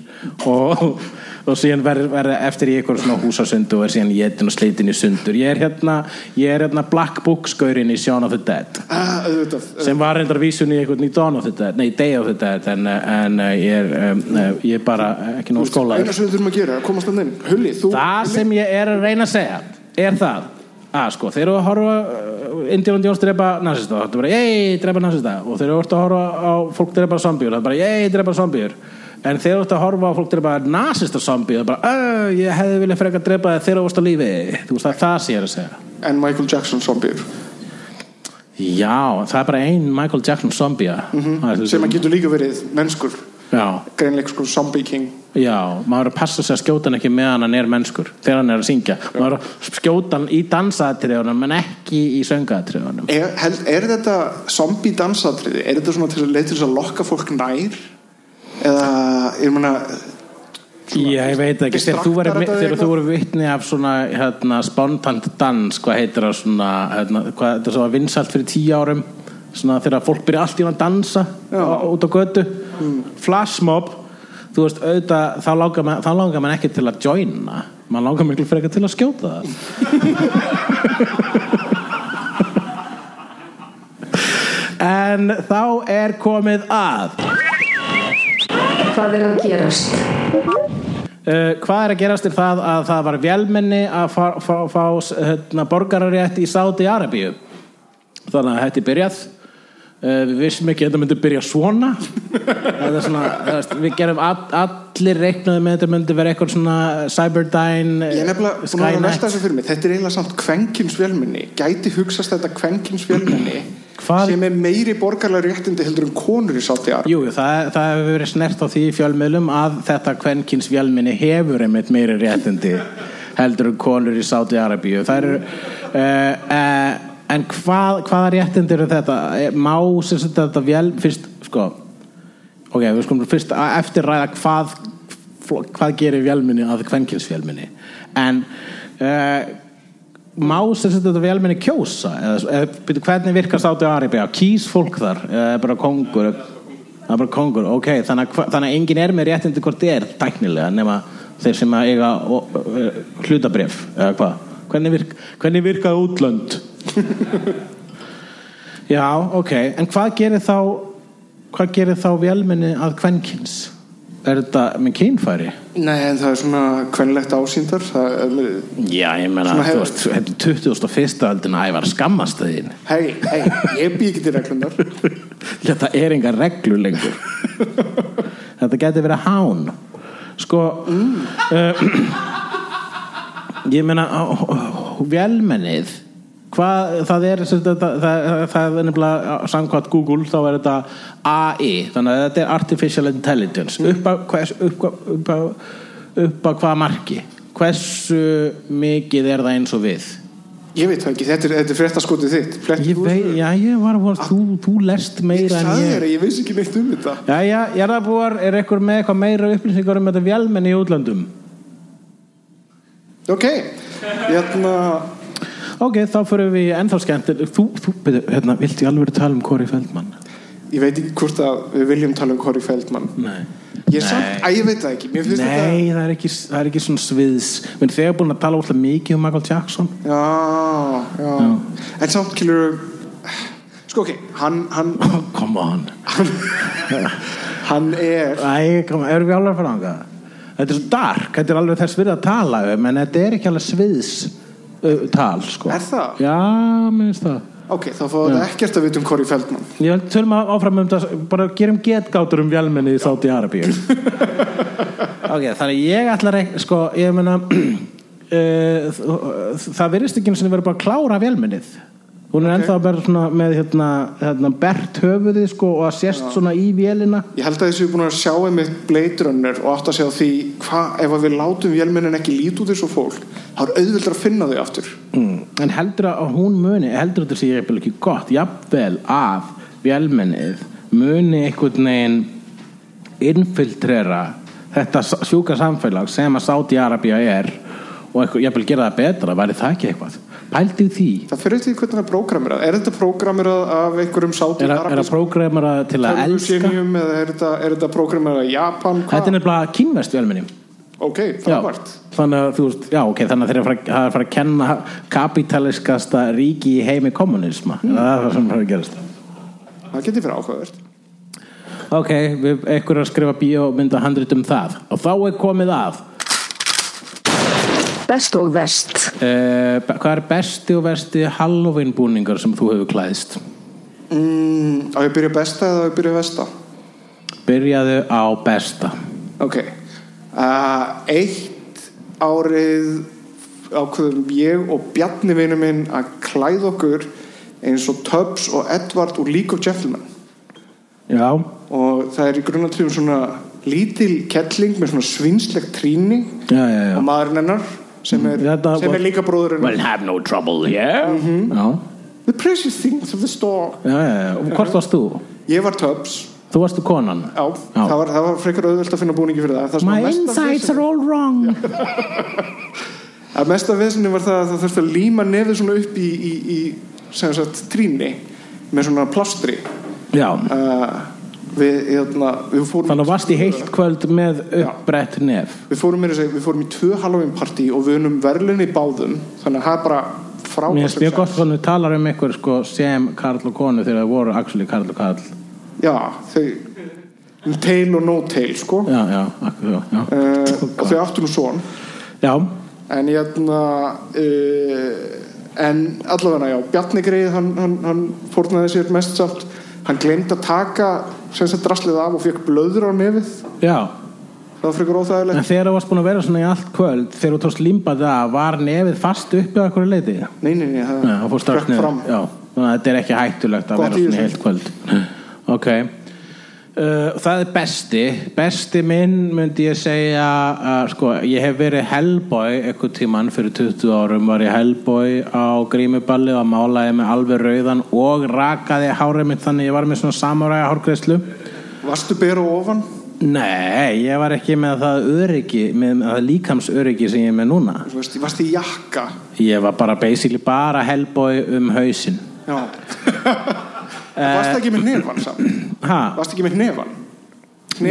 og, og síðan verður verð eftir í eitthvað svona húsasund og er síðan jetin og slitin í sundur. Ég er hérna, ég er hérna Black Book skaurinn í Shaun of the Dead. Ah, auðvitað. Sem var reyndar vísun í eitthvað í Dawn of the Dead nei, Day of the Dead en, en uh, ég er um, ég er bara ekki nóg skólaður. Eina sem við þurfum að gera er að komast að neinn Hulli, þú Það sem ég er að reyna að segja er það að sko, þeir eru að horfa Indiana Jones drepa nazista þá er bara, ég drepa nazista og þeir eru að horfa á fólk drepa zombíur þá er bara, ég drepa zombíur en þeir eru að horfa á fólk drepa nazista zombíur þá er bara, "Ö, ég hefði viljað freka drepa þeir eru á lífi. Þú veist það er það sem ég er að segja. En Michael Jackson zombie. Já, það er bara ein Michael Jackson zombía mm sem að getur líka verið mennskur. Já, greinleik sko zombie king. Já, maður er að passa sig að skjóta hann ekki meðan hann er mennskur þegar hann er að syngja. Maður er að skjóta hann í dansaðatriðunum en ekki í söngaðatriðunum Er, er þetta zombie dansatriði? Er þetta svona til að leið til þess að lokka fólk nær eða ég meina ég veit ekki, þegar þú þegar þú verður vitni af svona hérna, spontant dans, hvað heitir það svona, hérna, hvað, þetta svo vinsalt fyrir tíu árum svona þegar fólk byrja allt í að dansa á, út á götu. Flashmob þú veist, auðvitað, þá langar mann, þá langar mann ekki til að joina, mann langar miklu frekar til að skjóta það. En þá er komið að Hvað er að gerast? Uh, hvað er að gerast er það að það var vélmenni að fá, fá, fá hérna, borgararétt í Sáti Arabíu þannig að þetta er byrjað. Uh, við vissum ekki að þetta myndi byrja svona. Það er svona það veist, við gerum all, allir reiknaði með þetta myndi vera eitthvað svona Cyberdyne ég er nefnilega búin að vera að velta þessu fyrir mig þetta er eiginlega samt kvenkins vélminni gæti hugsast þetta kvenkins Hvað- sem er meiri borgarlega réttindi heldur en konur í sátti ar Jú, það, það hefur verið snert á því í fjölmiðlum að þetta kvenkins vélminni hefur einmitt meiri réttindi heldur en konur í Sáti Arabíu. Það eru uh, uh, en hvað, hvaða réttindir eru þetta? Eh, má sem sagt þetta vel fyrst sko ok, við skulum fyrst að- eftir ræða hvað hvað gerir vélminni að kvenkinsvélminni en uh, má sem sagt þetta vélminni kjósa? Eða, eða hvernig virkar Sáti Arabíu kýs fólk þar? Eða bara kongur er bara kongur, ok þannig að, að enginn er með réttindi hvort þið er tæknilega nema þeir sem að eiga hlutabrif eða hvað? Hvernig, virk, hvernig virkaði útlönd? Já, ok en hvað gerir þá hvað gerir þá vélminni að kvenkins er þetta með kynfæri? Nei, en það er svona kvenlegt ásýndar er, já, ég meina, Svona þú veist þetta er 2001. öldina að ég var skammast þín hei, hei, ég ekki til reglunar þetta er enga reglur lengur. Þetta geti verið hán. Sko uh, ég á- velmennið hvað það er það, það, það er nefnilega samkvæmt Google þá er þetta AI þannig að þetta er Artificial Intelligence. Upp að, hvers, upp, að- upp, að, upp að hvað marki? Hversu mikið er það eins og við? Ég veit það ekki, þetta er, er fréttaskotið þitt. Flett, ég veit, já ég var að þú, þú lest Ég meira en sagði ég. að ég veist ekki neitt um þetta. Jæja, jarðabúar, er eitthvað með eitthvað meira upplýsingar um þetta vélmenni í útlöndum? Ok, hérna Ok, þá fyrir við ennþá skemmt Þú, þú, hérna, viltu í alveg tala um Corey Feldman? Ég veit ekki hvort að við viljum tala um Corey Feldman. Nei. Ég er samt, að ég veit það ekki. Nei, það er, ekki, það er ekki svona sviðs. Menn þegar búin að tala óslega mikið um Michael Jackson. Þetta Já, já. En samt kilur Sko ok, hann, hann, oh, Come on. Hann er Æ, kom, erum við alveg að fara ánga? Þetta er svo dark, þetta er alveg þess virði að tala um En þetta er ekki alveg sviðs uh, tal, sko. Er það? Já, mér finnst það. Ok, þá fáðu þetta ekkert að vita um Corey Feldman. Held tölum að áfram um þetta bara gerum getgátur um vélmenni í Sáti Arabíu. Ok, þannig ég ætla að sko, ég meina uh, það virðist ekki eins og verið bara að klára vélmennið hún er ennþá bara svona með hérna, hérna bert höfuðið sko og að sést svona í vélina. Ég held að þessu er búin að sjá einmitt Blade Runner og átt að segja því hvað ef við látum vélmennin ekki lít út og fólk þá er auðvöldar að finna þau aftur. Mm. en heldur að hún muni heldur að þetta sé jafnvel ekki gott jafnvel að vélmennið muni einhvern veginn infiltrera þetta sjúka samfélag sem að Sáti Arabia er og eitthvað, jafnvel gera það betra væri það ekki eitthvað pældi því. Það fyrir því hvernig það er prógramirað Er þetta prógramirað af einhverjum sátum er, að- er að prógramera til að elska? eða er þetta, er þetta prógramirað af Japan? Þetta er nefnilega kínvest vélmenni Ok, Já, frábært. Þannig að þú veist, já ok, þannig að þeir eru að fara, það er að kenna kapitaliskasta ríki í heimi kommunisma, mm. það er það sem er að gerast. Það getur fyrir áhugavert. Ok, að skrifa bíómynda handrit um það. Og þá er komið að Best og vest. uh, hvað er besti og versti Halloween búningar sem þú hefur klæðist mm, Á ég byrja besta eða á ég byrja vesta? byrjaðu á besta Ok uh, Eitt árið ákveðum ég og Bjarni vinur minn að klæða okkur eins og Tubbs og Edward úr League of Gentlemen já, og það er í grunnatriðum svona lítil kettling með svona svinslegt tríni já, já, já. og maðurinn hennar sem er, Þetta sem var- er líka bróðurinn Well, have no trouble here. Já, The precious things of the store. Já, já, já, og hvort varst þú? Ég var Tubbs. Þú varstu konan? Já, Já. Það, var, það var frekar auðvelt að finna búningi fyrir það, það sem My var mesta insides veseni- are all wrong. Að mesta vesinni var það að það þurfti að líma nefið svona upp í, í, í sem sagt tríni með svona plástri Já, uh, við, hérna, við fórum þannig að varst í heilt kvöld með uppbrett nef. Við fórum, segja, við fórum í tvö Halloween partí og við unum verðlunni í báðum þannig að það er bara Mér frábært finnst mjög gott þannig að talar um ykkur sko, sem Karl og konu þegar það voru actually Karl og Karl. Já, þau tail og no tail sko. Já, já, já, já. uh, og þau áttu nú svon já. en hérna uh, en allavega já, Bjarni Greið hann, hann, hann fórnaði sér mest samt hann glemd að taka draslið af og fekk blöður á nefið. Já. það var frekar óþægilegt. En þegar þú varst búin að vera svona í allt kvöld þegar þú tókst límbað það, var nefið fast uppi á einhverju leiti? Nei, nei, nei, það niður. fram. Já, þannig að þetta er ekki hættulegt að Gott vera svona í heilt kvöld. Ok Uh, það er besti. Besti minn myndi ég segja uh, sko, ég hef verið Hellboy eitthvað tímann. Fyrir 20 árum var ég Hellboy á grímuballi og málaði með alveg rauðan og rakaði hárið mitt þannig ég var með svona samuræja hárgreislu Varstu bera ofan? nei, ég var ekki með það öryggi með, með það líkamsöryggi sem ég er með núna. Þú veist, varstu í jakka? ég var bara basically bara Hellboy um hausinn. Já Varstu ekki með nefan saman? ha? Varstu ekki með er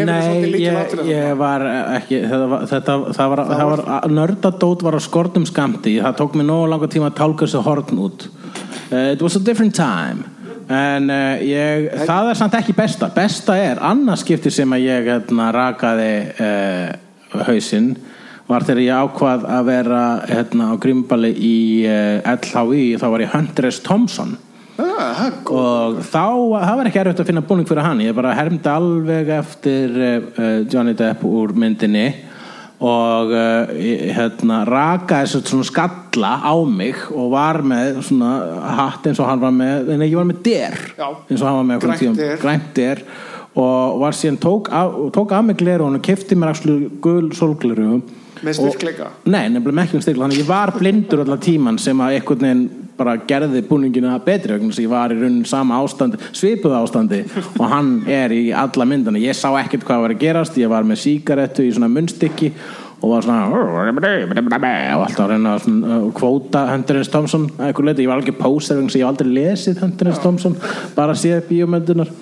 Nei, ég, ég var ekki þetta, var- þetta, það var, það var, nördadót var á skortum skamti það tók mér nógu langa tíma að tálka þessu horn út. Uh, it was a different time. En uh, ég, það er samt ekki besta. Besta er, annars skipti sem að ég hérna, rakaði uh, hausinn var þegar ég ákvað að vera hérna, á grímbali í LHI þá var ég Hunter S. Thompson Góð. og þá, það var ekki erfitt að finna búning fyrir hann ég bara hermdi alveg eftir uh, Johnny Depp úr myndinni og uh, hérna, rakaði svona skalla á mig og var með svona hatt eins og hann var með nei, ég var með der Já. eins og hann var með Grænt der. grænt der og var síðan tók af, tók af mig gleru og kefti mér axlu gul sólgleru Með styrkleika? Nei, nefnilega með ekki um styrkleika Þannig að ég var blindur allar tíman sem að einhvern veginn bara gerði búningina betri vegna þess að ég var í raunin sama ástandi svipuð ástandi og hann er í alla myndana ég sá ekkert hvað var að gerast ég var með sígarettu í svona munnstykki og var svona og alltaf að reyna að uh, kvóta Thompson að einhver leiti, ég var alveg póser þess að ég aldrei lesið Hunterins Thompson bara séð bíómyndunar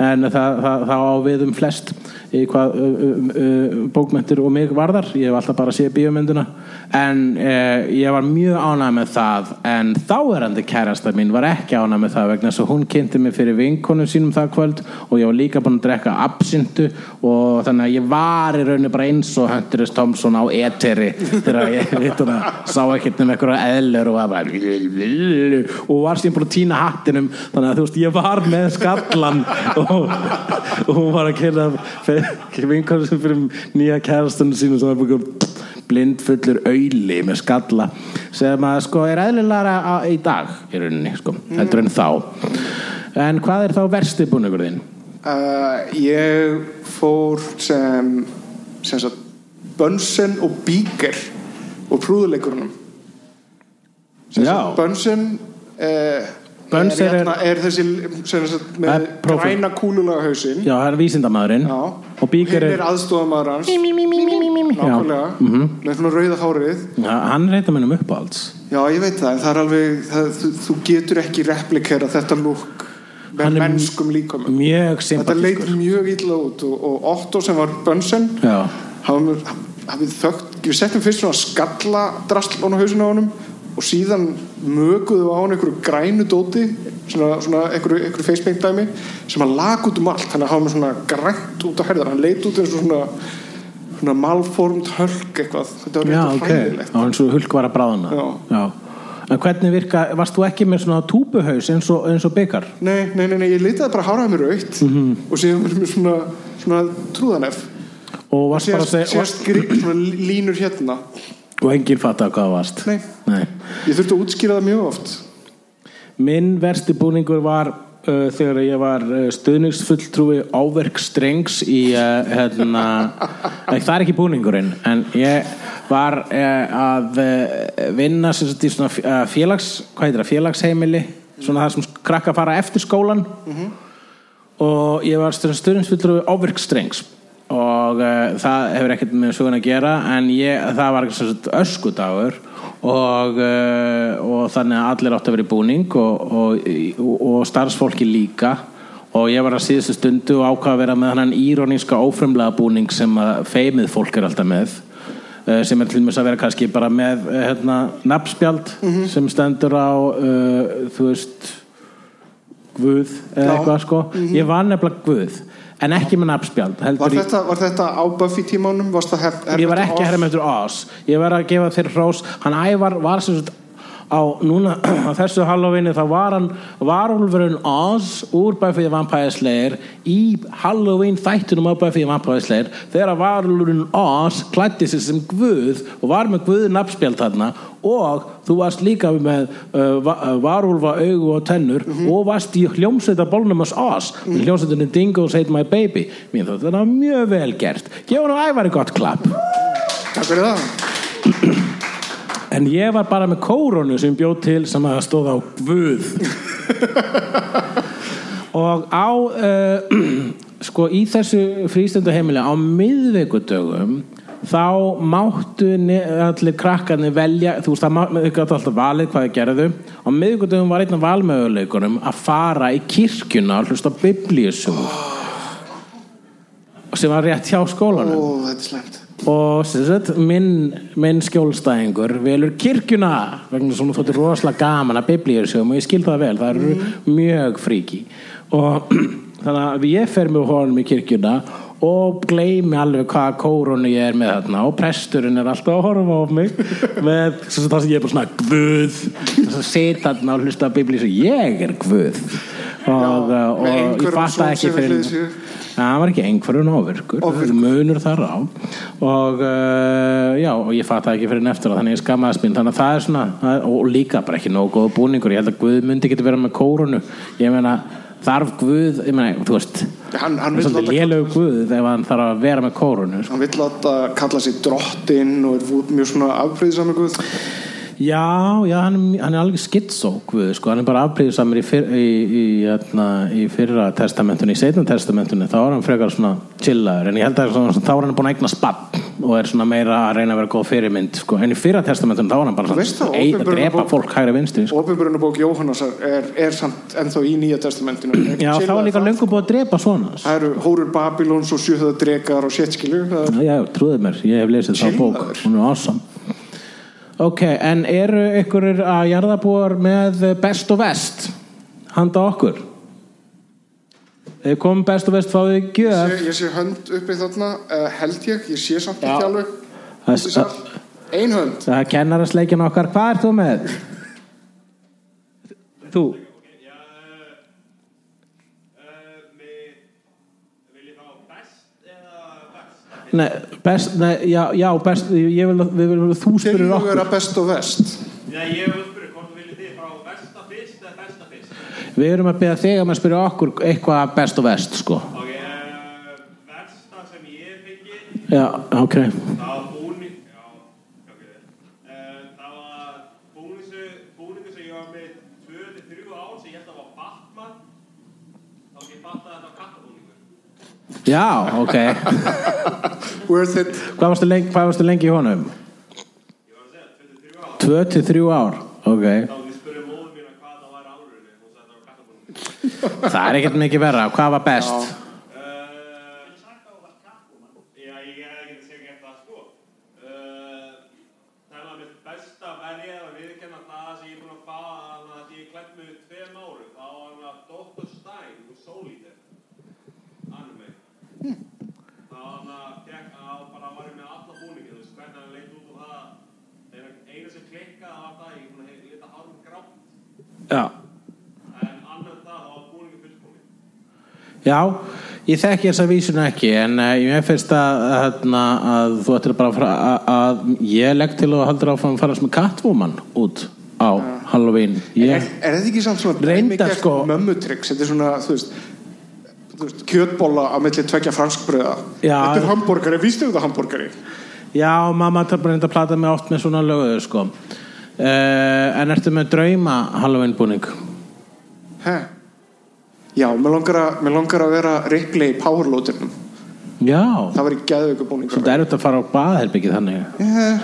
en það, það, það á við um flest í hvað bókmyndir og mig varðar. Ég hef alltaf bara séð bíómynduna en uh, ég var mjög ánægð með það. En þáverandi kærasta mín var ekki ánægð með það vegna þess að hún kynnti mig fyrir vinkonum sínum það kvöld og ég var líka búin að drekka absintu og þannig að ég var í rauninni bara eins og Hunter S. Thompson á eteri þegar ég sá ekkert um einhverja eðlur og var og var síðan búin að týna hattinum. Þannig að þú veist ég var með skallan og, hún var að kynna vinkonum sem fyrir nýja kærastunum sínum sem var búin blind fullur auðli með skalla sem að sko er eðlilega í dag í rauninni sko, heldur en þá. En hvað er þá versti búningur þinn? Uh, ég fór sem sem sagt Bunsen og Beaker og prúðuleikurunum. Sem sagt Bunsen uh, Bunsen er, er- hérna, er þessi sem sagt með Er græna kúlulega hausinn Já, það er vísindamaðurinn. Já. og Bíker hinn er, er aðstofamaður hans. Nákvæmlega. Mhm. með svona rauða hárið. Já, hann reyta mér um uppáhalds. Já ég veit það en það er alveg það, þú, þú getur ekki replikera þetta lúk með Hann mennskum líkamum mjög þetta leit sympatískur mjög illa út og, og Otto sem var hafði, hafði þögt við settum fyrst svona skalla drasl á hausinu á honum og síðan möguðu á hann einhverju grænu dóti svona, svona einhverju, einhverju facepaint dæmi sem hann lag út um allt. Þannig að hafa með svona grænt út á herðar. Hann leit út eins og svona, svona malformt hölk eitthvað. Þetta var já eitthvað ok. hræðilegt. Og eins og hulk var að bráðuna Já. En hvernig virka, varst þú ekki með svona túpuhaus eins og, eins og byggar? nei, nei, nei, nei, ég litaði bara háraði mér aukt Mhm. og síðan var mér svona, svona trúðanef. Og varst bara að segja síðan skri, svona línur hérna og enginn fattaði hvað það varst. Nei, Nei. ég þurfti að útskýra það mjög oft. Minn versti búningur var uh, þegar ég var uh, stuðningsfulltrúi áverk strengs í uh, hérna, það er ekki búningurinn en ég var uh, að uh, vinna sagt í svona uh, félags, það, félagsheimili svona það sem krakka fara eftir skólan og ég var stuðningsfulltrúi áverk strengs og uh, það hefur ekkert með sögun að gera en ég, það var öskudagur og, uh, og þannig að allir átt að vera í búning og, og, og, starfsfólki líka. Og ég var að síðustu stundu og ákvað að vera með hann íróníska ófremlega búning sem að feimið fólk er alltaf með uh, sem er til dæmis að vera kannski bara með hérna, nafnspjald sem stendur á þú veist Guð eða eitthvað sko. Ég var nefnilega Guð en ekki með nafnspjald Var þetta, var þetta á Buffy það hef, ég var ekki að herra með eftir Oz. Ég var að gefa þér hrós. Hann ævar var sem sagt á núna á þessu Halloweeni þá var hann varulfurinn Oz úr Buffy the Vampire Slayer í Halloween þættunum á Buffy the Vampire Slayer þegar varulfurinn Oz klætti sig sem guð og var með guð nafnspjald þarna og þú varst líka með uh, uh, varúlfa augu og tennur og varst í hljómsveita bólnum hans Oz. Mm -hmm. hljómsveitinni Dingo's Hate My Baby. Mér þótt þetta var mjög vel gert. Gefa hann æfari gott klapp. Takk fyrir það En ég var bara með kóronu sem bjóð til sem að stóð á Guð. Og á uh, sko í þessu frístundu heimili á miðvikudögum þá máttu allir krakkarnir velja þú veist það má- þau gátu alltaf valið hvað þau gerðu. Á miðvikudögum var einn af valmöguleikunum að fara í kirkjuna og hlusta biblíusum sem var rétt hjá skólanum. Slemt og sagt, minn, minn skjólstæðingur velur kirkjuna vegna svona þóttir rosalega gaman að biblíursjóum og ég skil það vel, það eru mjög fríki og þannig að ég fer með honum í kirkjuna og gleymi alveg hvaða kórunu ég er með þarna. Og presturinn er alltaf að horfa á mig með það sem ég er bara svona guð. Þess að setja þarna og hlusta á biblíursjóum ég er guð og, Já, og, með ég fatta ekki fyrir sér. Það var ekki einhverjum Ofvirkur. munur þar á og uh, já, og ég fatt það ekki fyrir eftir þannig ég skammaðist mín, þannig að það er svona er, og líka bara ekki nógu góð búningur ég held að Guð myndi geti verið með kórunu ég meina, þarf Guð ég meina, þú veist, Hann, hann svolítið láta, lélög Guð ef hann þarf að vera með kórunu sko. hann vill láta kalla sig drottinn og er mjög svona afbreyðisam guð Já, já, hann, hann er alveg skitsó Guð, sko, hann er bara afbrýðisamur í, fyr, í, í, í, í fyrra testamentinu, í seinna testamentinu þá er hann frekar svona chillaður en ég held að svona, þá er hann búin að eigna spatt og er svona meira að reyna að vera góð fyrirmynd sko. en í fyrra testamentinu þá er hann bara svona, ei- að drepa fólk hægri vinstri sko. Ópenbjörnubók Jóhannesar er, er samt ennþá í nýja testamentinu Já, þá er líka það. löngu búið að drepa svona Það eru Hórur Babilóns og Sjöhöða drekar og séttskilu Já, já, trúðu mér, ég hef lesið þá bók hún er awesome Ok, en eru ykkur að jarðabúar með best og vest handa okkur? Ef komum best og vest fáið gjöf ég, ég sé hönd uppi þarna uh, held ég, ég sé samt ekki alveg Það-. Ein hönd Það er kennarasleikin okkar, hvað ert þú með? Þú? Já, uh, uh, mig, vil ég fá best eða best? Nei, best, nei, já, já, best ég vil, við viljum þú spyrir Til að okkur. vera best og vest Já, ég vil spyrja hvort þú viljið þið fá besta fyrst eða besta fyrst. Við erum að beða þig um að spyrja okkur eitthvað best og vest, sko. Ok, uh, versta sem ég hef fengið, Já, ok. það var búning, já, ok, uh, það var búningu, búningu sem ég var með 2-3 ár sem ég held að var Batman, þá ekki fatta að þetta var kattabúningur. Já, ok. Worth it? Hvað varstu lengi, hvað varstu lengi í honum? Ég var að segja, 2-3 ár, 2-3 ár Ok. Það er ekkert mikið verra. Hvað var best? Uh, já, ég er ekki að segja ekki það sko. Uh, það er með besta verið að viðkenna það sem ég er búinn að fá að það ég er klætt með tveim árum. Þá var hann að Dr. Stein úr Souleater. Anime. Það var hann að fekk að bara var ég með alla búningi, þú veist hvernig hann leit út og það. Þegar eina sem klikkaði var það, ég er búinn að lita hárum grátt. Já En annar en það, þá var búningi fullkominn. Já, ég þekki þessa vísuna ekki en uh, ég finnst að, að, að þú ættir bara að, fara- að, ég legg til að haldur áfram að farast með Catwoman út á Halloween er, ég, er þetta ekki samt svona dæmigert sko. mömmutryggs þetta er svona, þú veist, þú veist kjötbóla á milli tvekja franskbröða þetta er hambúrgari, vístu þetta hambúrgari Já, mamma tar bara reynda að plata mig oft með svona löguðu sko uh, En ertu með drauma Halloween búning? Hæ? Já, mér langar, að, mér langar að vera Ripley í powerloadernum Já, það var í geðveiku búningur svolítið erfitt að fara á baðherbyggið þannig. Eh,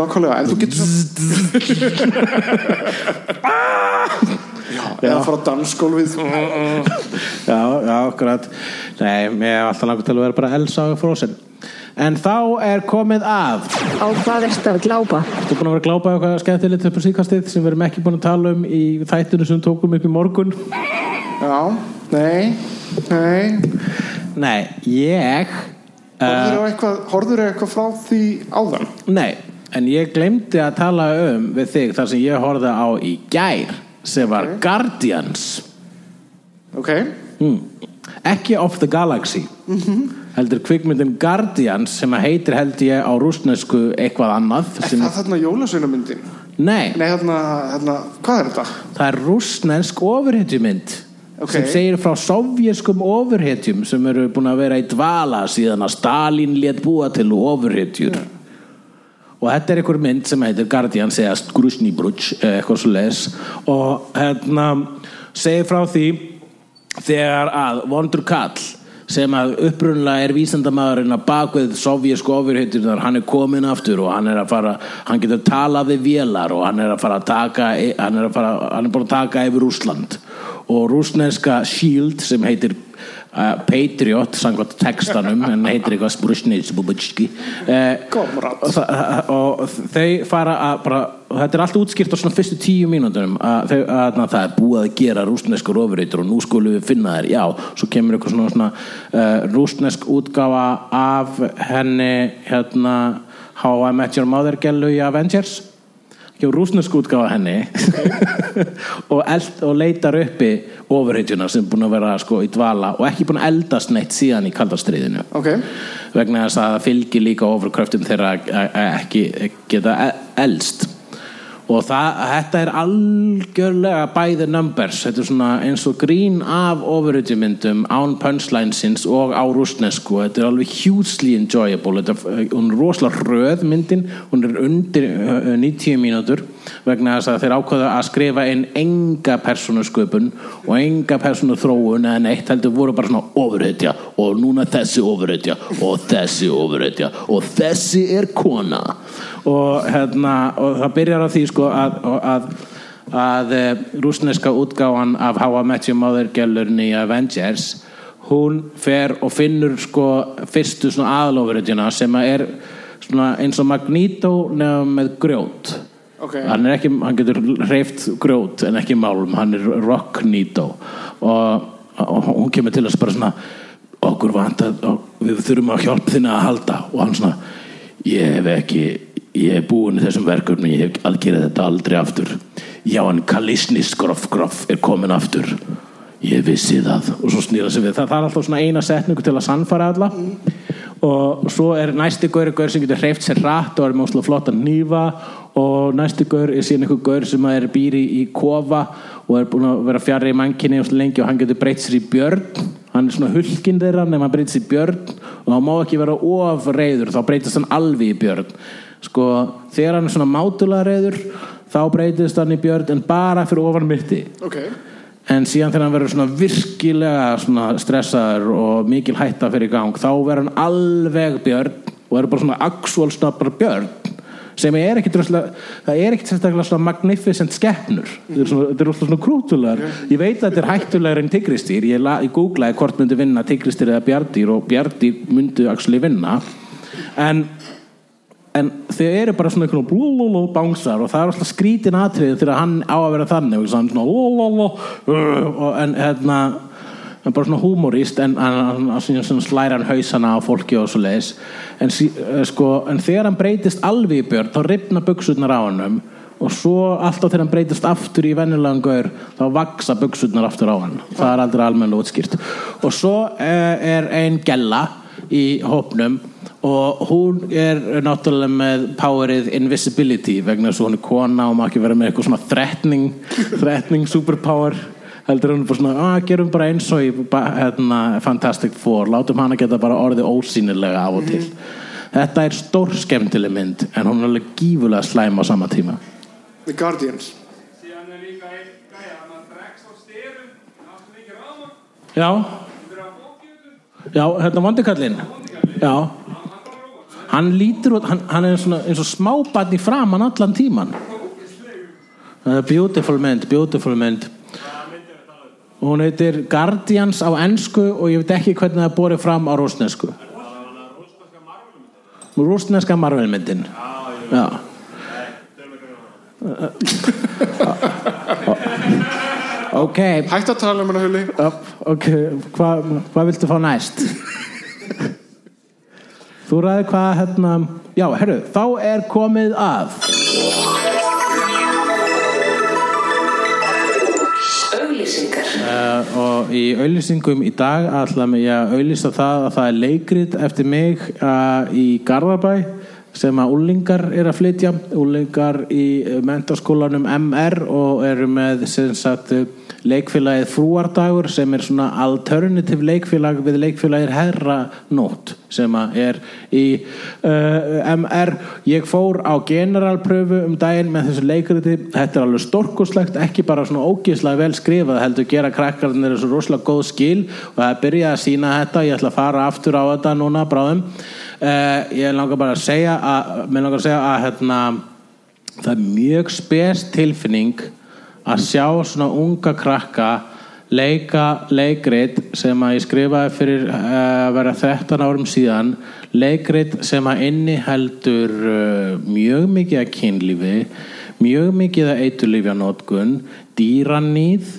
Nákvæmlega, en þú getur svo Já, eða fara á dansgólfið Já, já, akkurat. Nei, mér hef alltaf langt til að vera bara Elsa og Frozen. En þá er komið að Á hvað ertu að glápa? Þú búin að vera að glápa eitthvað skemmtilegt upp á síkastið sem við erum ekki búin að tala um í þættinu sem tókum upp í morgun? Já, nei, nei. Nei, ég Horður á eitthvað, horfðirðu eitthvað frá því áðan? Nei, en ég glemdi að tala um við þig þar sem ég horfði á í gær sem var Guardians ok, mm. ekki Of the Galaxy heldur kvikmyndin Guardians sem heitir held ég á rúsnesku eitthvað annað er það þarna jólasveinamyndin? nei, Nei, þarna, þarna, hvað er þetta? það er rúsnesk ofurhetjumynd Ok. sem segir frá sovjeskum ofurhetjum sem eru búin að vera í dvala síðan að Stalin lét búa til ofurhetjur og þetta er einhver mynd sem heitir Guardians eða Grusnibruch eitthvað svo leis og hérna segir frá því þegar að vondur kall sem að upprunlega er vísendamaðurinn að bakvið sovjesku ofurhetjurnar hann er komin aftur og hann er að fara hann getur talað við vélar og hann er að fara að taka hann er, að fara, hann er búin að taka yfir Rússland. Og rúsneska Shield sem heitir uh, Patriot samkvæmt textanum en heitir eitthvað Sprusnits Bubutski uh, og, það- og þau fara að bara, þetta er allt útskýrt á svona fyrstu tíu mínútur að, að, að það er búið að gera rústneskur ofurreitur og nú skulum við finna þær. Já, svo kemur eitthvað svona, svona uh, rústnesk útgáfa af henni hérna How I Met Your Mother gælu í Avengers hjá rúsnesk útgáfa af henni. Og, eld, og leitar uppi ofurheitjuna sem er búin að vera sko, í dvala og ekki búin að eldast neitt síðan í kaldastriðinu ok, vegna þess að það fylgir líka ofurkröftum þeirra að- ekki geta e- elst og það, þetta er algjörlega by the numbers. Þetta er svona eins og grín af ofurutjumyndum án punchlinesins og á rústnesku þetta er alveg hugely enjoyable. Þetta, hún er rosalega röð myndin. Hún er undir uh, 90 mínútur vegna þess að þeir ákveða að skrifa inn enga persónusköpun og enga persónuþróun eða neitt heldur voru bara svona ofurhetja og núna þessi ofurhetja og þessi ofurhetja og þessi er kona. Og, hérna, og það byrjar á því sko að, að, að e, rúsneska útgáfan af How I Met Your Mother gælurinn í Avengers hún fer og finnur sko fyrstu svona aðlofurhetjuna sem er svona eins og Magneto nefnum með grjót ok. Hann, ekki, hann getur hreift grjót en ekki málum, hann er rocknito og, og hún kemur til þess bara svona okkur vant að við þurfum að hjálpa þinna að halda. Og hann svona ég hef ekki, ég hef búin þessum verkefni, ég hef aðgerið þetta aldrei aftur. Já en Kalisnis groff groff er komin aftur. Ég vissi það. Og svo snýra sig við. Það, það er alltaf svona eina setningu til að sannfara alla. Og svo er næsti gaur gaur sem getur hreift sér rætt og er með óslega flotta nýfa og næsti gaur er síðan einhver gaur sem er býri í kofa og er búin að vera fjarr í mankinni og lengi og hann getur breytt sér í björn. Hann er svona hulkin þeirra nema hann breytt sér í björn og hann má ekki vera of reyður þá breytist hann alveg í björn. Sko þegar hann er svona mátulega reyður þá breytist hann í björn en bara fyrir ofan mitti. Ok, en síðan þegar hann verður svona virkilega svona stressaður og mikil hætta fyrir gang þá verður hann alveg björn og er bara svona actual svona bara björn sem er ekkit droslega, það er ekkit sérstaklega magnificent skeppnur er svona, þetta er rosalega svona krútulegar ég veit að þetta er hættulegur en tigristýr ég, ég googlaði hvort myndi vinna tigristýr eða bjardýr og bjardýr myndi actually vinna. En en þau eru bara svona einhvern blúlúlú bánsar og það er alltaf skrítin atrið þegar hann á að vera þannig. Og svona lúlúlú en hérna en bara svona húmorist en, en slæra hann hausana á fólki og svo leiðis en, eh, sko, en þegar hann breytist alveg í björn þá ripna buksutnar á hannum og svo alltaf þegar hann breytist aftur í venjulegan gaur þá vaksa buksutnar aftur á hann. Það er aldrei almennilega útskýrt. Og svo eh, er ein gella í hópnum og hún er náttúrulega með powerið invisibility vegna þess að hún er kona og má ekki vera með eitthvað svona threatening, threatening superpower heldur hún bara svona, að gerum bara eins og í hérna, Fantastic Four. Látum hana geta bara orðið ósýnilega af og til. Þetta er stór skemmtileg mynd en hún er alveg gífulega slæm á sama tíma. The Guardians. Hann að já, að já, hérna vondikallinn já. Hann lítur út, hann, hann er svona, eins og smábarn í framann allan tíman beautiful mynd beautiful mynd hún heitir Guardians á ensku og ég veit ekki hvernig það borið fram á rúsnesku rúsneska marvelmyndin já ok. Hætt að tala um hana Hulli. Ok, hvað hva viltu fá næst? Þú ræði hvað hérna já, herru, þá er komið að Uh, og í auðlýsingum í dag ætlaðum ég að auðlýsa það að það er leikrit eftir mig uh, í Garðabæ sem að úlingar er að flytja. Úlingar í uh, mentaskólanum MR og eru með sagt uh, leikfélagið Frúardagur sem er svona alternative leikfélag við leikfélagið Herranót sem að er í uh, MR ég fór á generalpröfu um daginn með þessu leikriti þetta er alveg storkoslegt, ekki bara svona ógislega vel skrifað, heldur gera krakkarnir þessu rosalega góð skil. Og það byrjað að sína þetta, ég ætla að fara aftur á þetta núna bráðum uh, ég langar bara að segja að, að segja að hérna, það er mjög spes tilfinning að sjá svona unga krakka leika leikrit sem að ég skrifaði fyrir uh, að vera 13 árum síðan. Leikrit sem að inni heldur uh, mjög mikið að kynlífi mjög mikið að eiturlífja nótkun dýranýð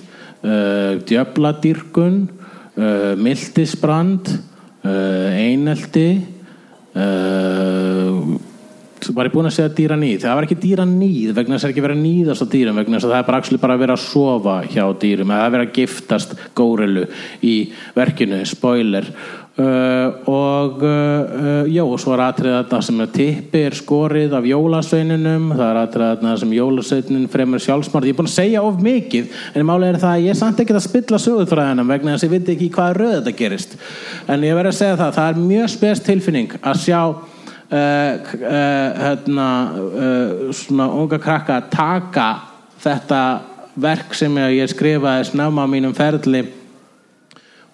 uh, djöfladýrkun uh, miltisbrand uh, einelti uh, var ég búin að segja dýra nýð það var ekki dýra nýð vegna þess að ekki vera að nýðast á dýrum vegna þess að það er bara, bara að vera að sofa hjá dýrum eða að vera að giftast górilu í verkinu, spoiler uh, og uh, já, og svo er atrið þarna sem er tippi er skorið af jólasveininum. Það er atrið þarna sem jólasveinin fremur sjálfsmart, ég er búin að segja of mikið en málega er það að ég er samt ekki að spilla sögurfræðinum vegna þess að ég veit ekki hvað röð þetta gerist. En ég verð að segja það, það er mjög spes tilfinning að sjá Uh, hérna, svona unga krakka að taka þetta verk sem ég skrifaði snemma á mínum ferli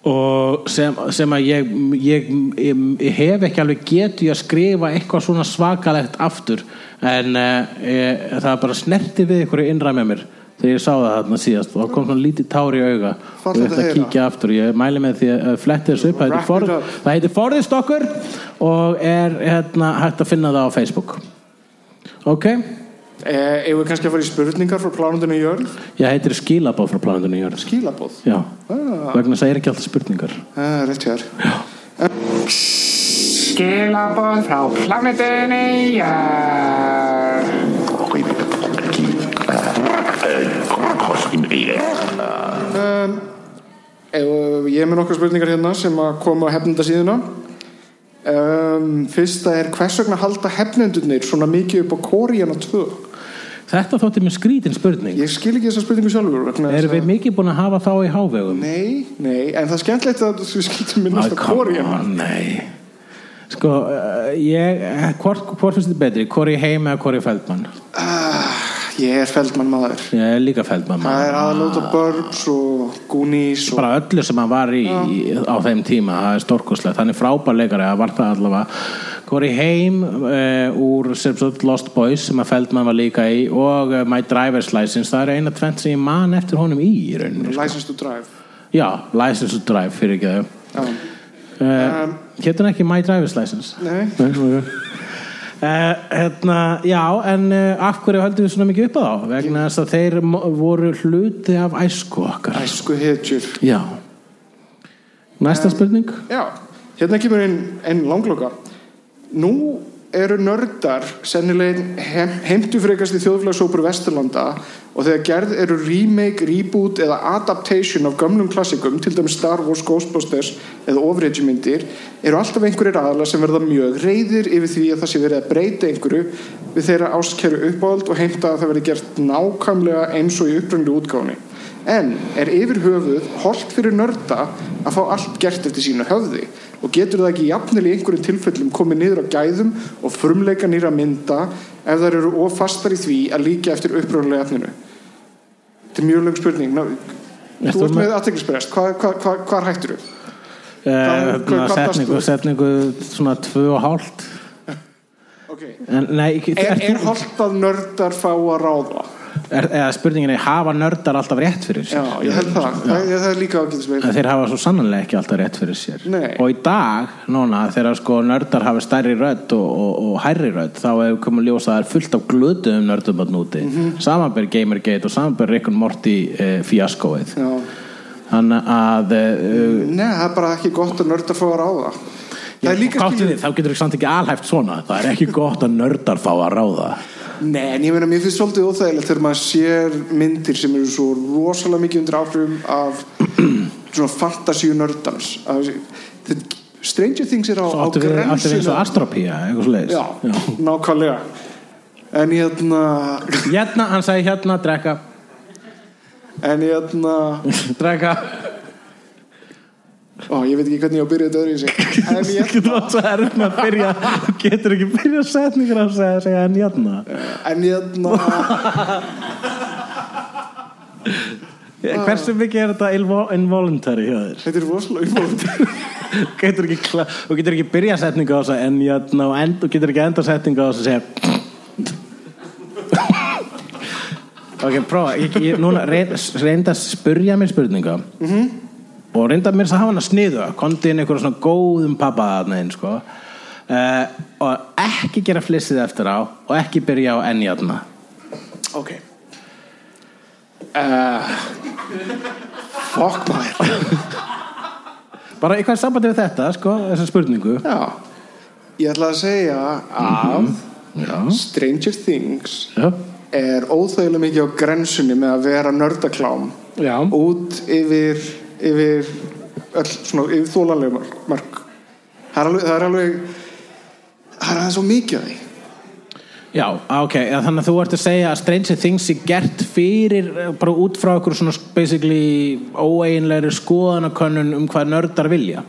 og sem, sem að ég, ég, ég, hef ekki alveg getu að skrifa eitthvað svona svakalegt aftur. En það er bara snerti við ykkur innra með mér þegar ég sá það þarna síðast. Og kom svona lítið tár í auga. Og Fallegt ég ætla að kíkja aftur. Ég mæli með því að fletti þessu upp. Það það heitir forðist okkur og er hérna, hægt að finna það á Facebook. Ok Eh, Eigum við kannski að fara í spurningar frá plánundinu í jörn? ég heitir skilabóð frá planundinu jörð. Skílabóð já, ah, vegna þess að það er ekki alltaf spurningar. Ah, Rétt hér Skilaboð frá plánetunni Jörn. Eh, Ég er með nokkar spurningar hérna sem að koma á hefnenda síðuna um, Fyrsta er hvers vegna halda hefnendurnir svona mikið upp á Koreana 2? Þetta þótti mér skrítin spurning. Ég skil ekki þessa spurningu sjálfur erum við að- mikið búin að hafa þá í hávegum? Nei, nei, en það er skemmtilegt að þú skiltur minnast come Koreana on, nei. Sko, uh, ég hvort, hvort finnst þið betri, hvort ég heim eða ég feldmann? Ah, Ég er feldmann maður. Ég er líka feldmann Það er aðlóta Burbs og Goonies og bara öllu sem hann var í, í á þeim tíma, það er stórkoslegt hann er frábær leikari, það var það allavega Corey Haim uh, úr sem sagt Lost Boys sem að Feldman var líka í og uh, My Driver's License það er eina tvent sem ég man eftir honum í í rauninni sko. License to Drive já, License to Drive fyrir ekki þau Já, uh, hétt hann ekki My Driver's License nei hérna, já, en af hverju höldum við svona mikið upp á þá? Vegna þess að þeir voru hluti af æsku okkar. Æsku hetjur Já. Næsta spurning? Já, hérna kemur einn ein langloka Nú eru nördar sennilegin heim, heimtufrekast í þjóðfélagsópur Vesturlanda og þegar gerð eru remake, reboot eða adaptation af gömlum klassikum til dæmis Star Wars, Ghostbusters eða ofregjumyndir eru alltaf einhverjir aðalar sem verða mjög reyðir yfir því að það sé verið að breyta einhverju við þeirra ástkeru uppáhald og heimta að það verði gert nákvæmlega eins og í upprændu útgáni En er yfir höfuð holdt fyrir nörda að fá allt gert eftir sínu höfði og getur það ekki jafnvel í einhverjum tilfellum komið niður á gæðum og frumleika nýra mynda ef þær eru of fastar í því að líka eftir uppröðulega efninu? Þetta er mjög lög spurning. Ná, þú ert með- aðteklisprest. Hvað hva, hva, hva hættur þú? Hvað- hvað setningu, setningu svona tvö og hálft. Okay. En, nei, ekki, Er, ert er þú- holdt að nördar fá að ráða? Er, eða spurningin er, hafa nördar alltaf rétt fyrir Já, sér? ég held það. Það, það er líka ágætisveil. En þeir hafa svo sannanlega ekki alltaf rétt fyrir sér Nei. og í dag, núna, þegar sko nördar hafa stærri rödd og, og, og hærri rödd þá hefur komið ljós að það er fullt af glötuðum nördum að núti, mm. -hmm. samanber Gamergate og samanber Rick and Morty eh, fíaskóið Já. þannig að eh, Nei, það er bara ekki gott að nördar að ráða. það er skilur-? Þá getur ekki samt ekki alhæft svona. Það er ekki gott að nördar fá að ráða. Nei, en ég meina, mér finnst svolítið óþægilegt þegar maður sér myndir sem eru svo rosalega mikið undir áhrifum af svona fantasíu nördans. Þetta- Stranger Things er á, á við, áttu við eins og grensinu astropía eitthvað svo leiðis Já, nákvæmlega. En hérna Hérna, hann sagði hérna, drekka. En hérna Drekka Ó, ég veit ekki hvernig ég á að byrja þetta öðru í sig En Þú hérna getur svo erfitt með að byrja. Þú getur ekki byrja setningur að segja, segja en hérna. En hérna. Hversu mikið er þetta invo- involuntary hjá þér? Þetta er rosalega umfólk Þú getur ekki, kla- þú getur ekki byrja setningu á þess að en hérna og end, þú getur ekki enda setningu á þess að segja Ok, prófa. Ég, ég, Núna reyn- reynda að spurja mér spurninga. -hmm. Og reynda mér að hafa hana sniðu kondi inn einhverjum svona góðum pappa þarna inn sko. Uh, og ekki gera flissið eftir á og ekki byrja á enn játna Ok. Uh, Fuck maður bara eitthvað sambandi við þetta sko, þessa spurningu. Já. Ég ætla að segja að Já, Stranger Things já, er óþægilega mikið á grensunni með að vera nördaklám já. út yfir yfir yfir þólanlega mark það er alveg það er er aðeins svo mikið af því. Já, ok, þannig að þú ert að segja að Stranger Things er gert fyrir eh, bara út frá okkur svona basically óeinlegri skoðanakönnun um hvað nördar vilja.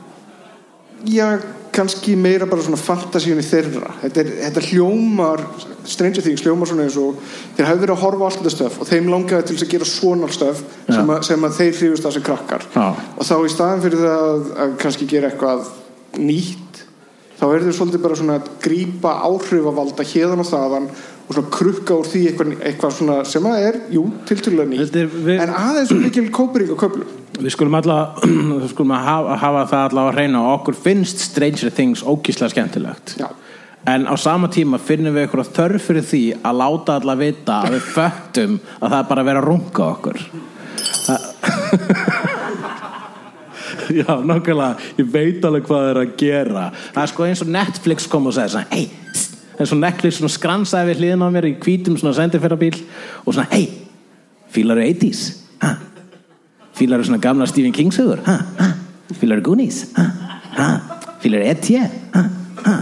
Já, kannski meira bara svona fantasíunni þeirra. Þetta, er, þetta hljómar Stranger Things hljómar svona eins og þeir hafi verið að horfa á allt þetta stöf og þeim langaði til að gera svona stöf sem, að, sem að þeir hrifust að sem krakkar. Já. og þá í staðan fyrir það að, að kannski gera eitthvað nýtt þá er þau svolítið bara svona að grípa áhrifavalda hérðan og þaðan og svona krukka úr því eitthvað, eitthvað svona sem að er, jú, tiltölulega nýtt. En aðeins mikil kópering og köflum Við skulum við skulum að hafa, hafa það allavega að reyna. Og okkur finnst Stranger Things ókíslega skemmtilegt. Já. en á sama tíma finnum við eitthvað þörf fyrir því að láta alla vita að við föttum að það er bara að vera að runga okkur. Já, nákvæmlega. Ég veit alveg hvað það er að gera. Það er sko eins og Netflix kom og svona, hey, eins og Netflix skransaði við hliðin á mér í hvítum svona sendirferðabíl og svona, hey, fílaru 80s ha? fílaru svona gamla Stephen King sögur ha? Ha? fílaru Goonies ha? Ha? fílaru E.T. Ha? Ha?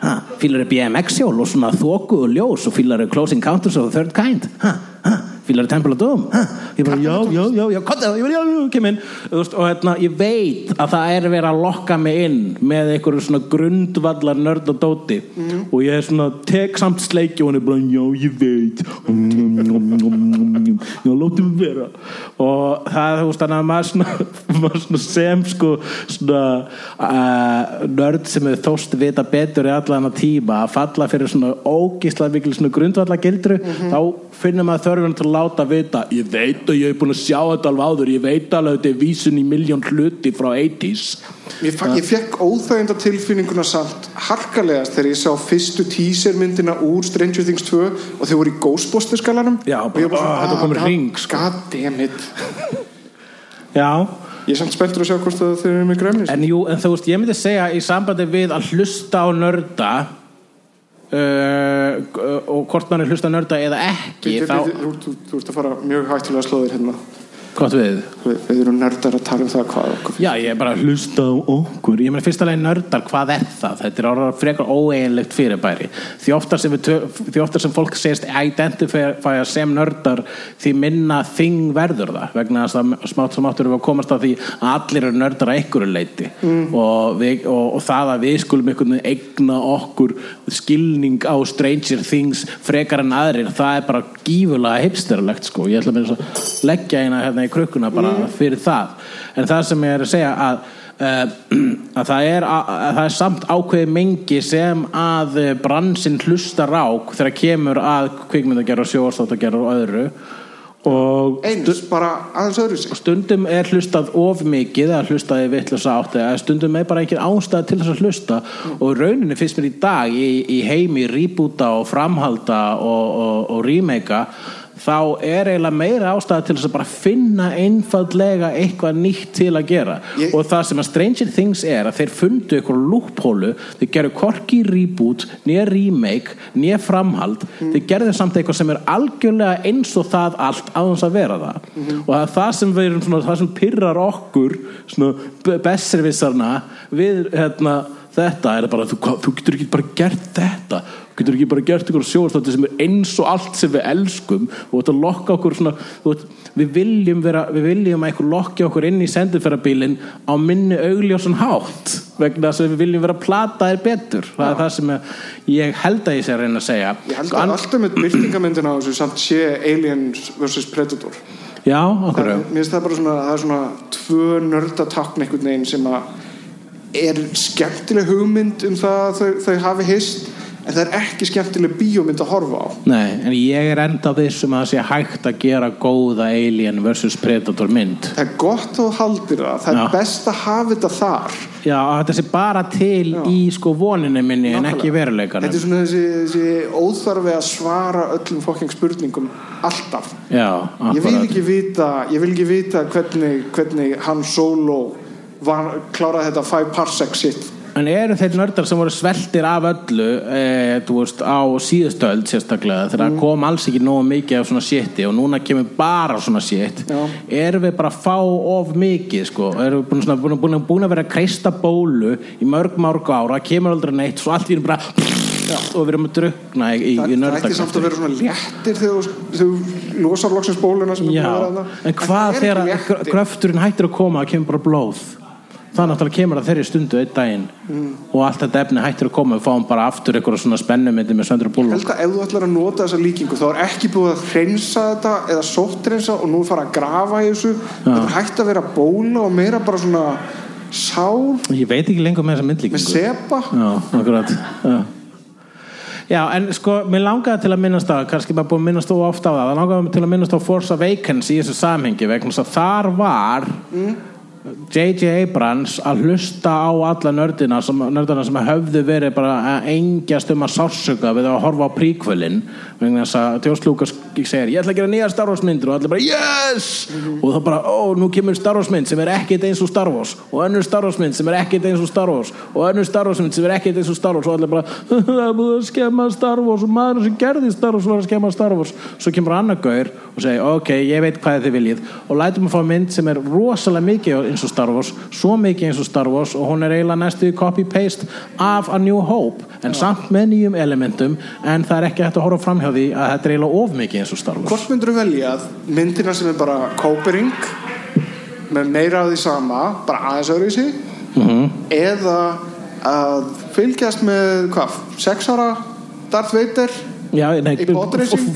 Ha? fílaru BMX hjól og svona þoku og ljós og fílaru Close Encounters of the Third Kind ha? Ha? Of Doom ha? ég bara, já, já, já, já, kottu, já, já, já, kem inn og hérna, ég veit að það er verið að lokka mig inn með einhverju svona grundvallar nörd og dóti og ég er svona, tek samt sleiki og hann er bara, já, ég veit. Já, látum við vera. Og það, þú veist, þannig að maður svona, maður svona sem sko, svona uh, nörd sem hefur þóst vita betur í allan að tíma að falla fyrir svona ógísla mikil svona grundvallar gildru þá finnum maður þörfum til að láta vita. Ég veit að ég hef búin að sjá þetta alveg áður. Ég veit alveg að þetta er vísun í miljón hluti frá 80s Ég, ég fekk óþæginda tilfinninguna samt harkalegast þegar ég sá fyrstu teasermyndina úr Stranger Things 2 og þau voru í Ghostbusters skalanum Já, og ég bara, bara "Ah, þetta kom í hring, sko." God damn it. Já, Ég er samt spenntur að sjá hvort þau eru með gremlis en jú, en þú veist, ég myndi segja í sambandi við að hlusta á nörda uh, og hvort mann er hlusta nörda eða ekki Þú ert að fara mjög hættulega slóðir hérna hvort við Við, við erum nördar að tala um það hvað okkur Já, ég er bara að hlusta á okkur. Ég meina fyrsta leið nördar, hvað er það? Þetta er orðað frekar óeiginlegt fyrirbæri. Því oftar sem, oftar sem fólk segist identifæja sem nördar því minna þing verður það. Vegna að smátt sem áttur við að komast að því að allir eru nördar að einhverju leiti og, við, og, og það að við skulum einhvern veginn eigna okkur skilning á Stranger Things frekar en aðrir, það er bara gífulega hipsterlegt sko, ég ætla að leggja eina hérna í krukkuna bara fyrir það. En það sem ég er að segja að Uh, að, það er, að, að það er samt ákveði mengi sem að uh, bransin hlustar á þegar kemur að kvikmyndagerð og sjóarstáttagerð og öðru. Og Eins, bara aðeins öðru sig stundum er hlustað of mikið eða hlustaði vittlösa átti eða stundum er bara ekki ástæð til þess að hlusta. Og í rauninni finnst mér í dag í, í heimi rýbúta og framhalda og, og, og rímeika þá er eiginlega meira ástæða til þess að bara finna einfaldlega eitthvað nýtt til að gera. Ég- og það sem að Stranger Things er að þeir fundu eitthvað loophólu þeir gerðu korki reboot, nýja remake nýja framhald, þeir gerðu samt eitthvað sem er algjörlega eins og það allt aðeins að vera það. Og það það sem erum svona, það sem pyrrar okkur svona besservissarna við hérna þetta er bara, þú, þú getur ekki bara gert þetta getur ekki bara gert ykkur sjóðstátti sem er eins og allt sem við elskum? Og þetta lokka okkur svona þú veit, við viljum vera, við viljum að eitthvað lokki okkur inn í sendiferðabílinn á minni augljósan hátt vegna þess að við viljum vera að plata þér betur. Það er það sem ég held að ég sé að reyna að segja. Ég held Sko, að alltaf með byrtingamyndina á þessu samt sé Aliens vs. Predator. Já, okkur Mér finnst það bara svona, það er svona tvö nördatakn einhvern veginn sem að er skemmtileg hugmynd um það að þau, þau hafi hist en það er ekki skemmtileg bíómynd að horfa á. Nei, en ég er enda vissum að það sé hægt að gera góða Alien vs. Predator mynd. Það er gott að haldir það. Það er Já. best að hafa þetta þar. Já, þetta sé bara til í sko voninu minni en ekki Nákvæmlega. veruleikanum. Þetta er svona þessi, þessi óþarfi að svara öllum fokking spurningum alltaf. Já, Ég vil ekki vita, ég vil ekki vita hvernig, hvernig hann solo var, kláraði þetta 5 parsec shit En eru þeir nördar sem voru sveltir af öllu e, veist, á síðustöld sérstaklega þegar Mm. kom alls ekki nógu mikið af svona shiti og núna kemur bara svona shit Já. erum við bara að fá of mikið sko, erum við búin, svona, búin, búin, búin að vera að kreista bólu í mörg mörg ára, kemur aldrei neitt svo allt í einu bara og við erum að drukna í, í, Það, í það ætti samt að vera svona léttir þegar þú- losar loksins bóluna er Já, en hvað er þegar ekki gröfturinn hættir að koma það kemur bara blóð það náttúrulega kemur að þeirri stundu einn daginn Mm. og allt þetta efni hættir að koma. Við fáum bara aftur eitthvað svona spennumyndi með Söndru Ég Búllu held að ef þú ætlar að nota þessa líkingu þá er ekki búið að hreinsa þetta eða sótthreinsa og nú fara að grafa í þessu. Þetta er hægt að vera bóla og meira bara svona sál. Ég veit ekki lengur með þessa myndlíkingu. Með sepa. Já, akkurat. Já. Já, en sko, mér langaði til að minnast á kannski bara búið að minnast ofta á það það J.J. Abrams að hlusta á alla nördina sem, nördina sem höfðu verið bara að engjast um að sársöka við að horfa á príkvölin vegna þess að Tjós Lukas segir ég ætla að gera nýja Star Wars myndir. Og allir bara yes! Og þá bara ó nú kemur Star Wars mynd sem er ekkit eins og Star Wars. Og önnur Star Wars mynd sem er ekkit eins og Star Wars. Og önnur Star Wars mynd sem er ekkit eins og Star Wars. Og allir bara það búið að skemma Star Wars og maður sem gerði Star Wars var að skemma Star Wars. Svo kemur annar gaur og segir ok ég veit hvað þið viljið. Og lætum að fá mynd sem er rosalega mikið eins og Star Wars svo mikið eins og Star Wars og hún er eiginlega næstu copy-paste af A New Hope en samt með nýjum elementum en það er ekki hægt að horfa fram hjá því að þetta er eiginlega of mikið eins og Star Wars hvort myndur þú velja myndina sem er bara copering með meira af því sama bara aðeins öðru í sig Mhm. eða að fylgjast með hvað, sex ára Darth Vader Já, nei?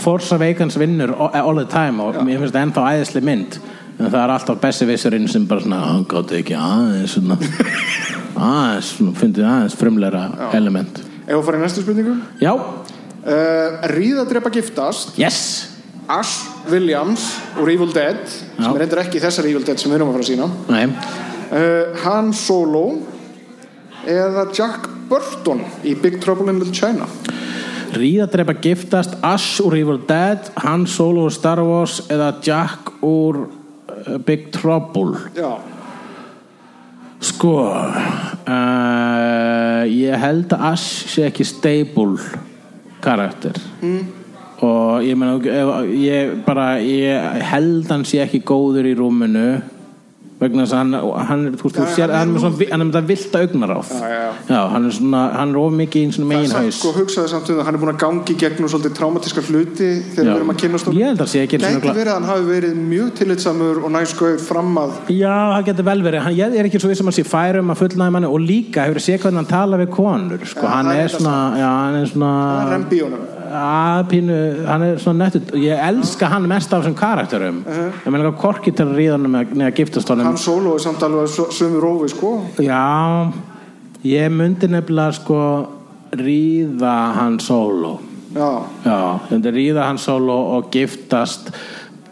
Force Awakens vinnur all the time og mér finnst það ennþá æðisli mynd en það er alltaf bessi vissurinn sem bara svona, hann gátti ekki aðeins svona, aðeins, fyndið aðeins frumleira element. Ef þú farið næstu spurningu? Já, uh, Ríða drepa giftast yes. Ash Williams úr Evil Dead sem Já. er endur ekki þessar Evil Dead sem við erum að fara að sína Nei, uh, Han Solo eða Jack Burton í Big Trouble in Little China. Ríða drepa giftast Ash úr Evil Dead Han Solo úr Star Wars eða Jack úr Big Trouble. Já, Sko uh, Ég held að Ash sé ekki stable karakter. Og ég meina ef- ég bara ég held hann sé ekki góður í rúminu vegna þess að hann, þú veist, þú sér, hann er með það vilda augnaráð. Hann er svona, hann er of mikið í svona það megin samt haus sko hugsaði samt um það hann er búin að gangi gegnum svolítið traumatíska hluti þegar við erum að kynast. Ég held að sé ekki gæti verið að hann hafi verið mjög tillitsamur og næsgauður fram að Já, það getur vel verið. Hann, ég er ekki svo viss um að sé færum að fullnæði manni og líka hefur séð hvernig hann tala við konur? Sko, hann það er er svona að pínu, hann er svona nettur. Ég elska hann mest af þessum karakterum. Ég meina korki til að ríða hann með að giftast honum. Hann solo er samt alveg sömu rófi sko. Já, ég myndi nefnilega sko ríða hann solo. Já, já, ég ríða hann solo og giftast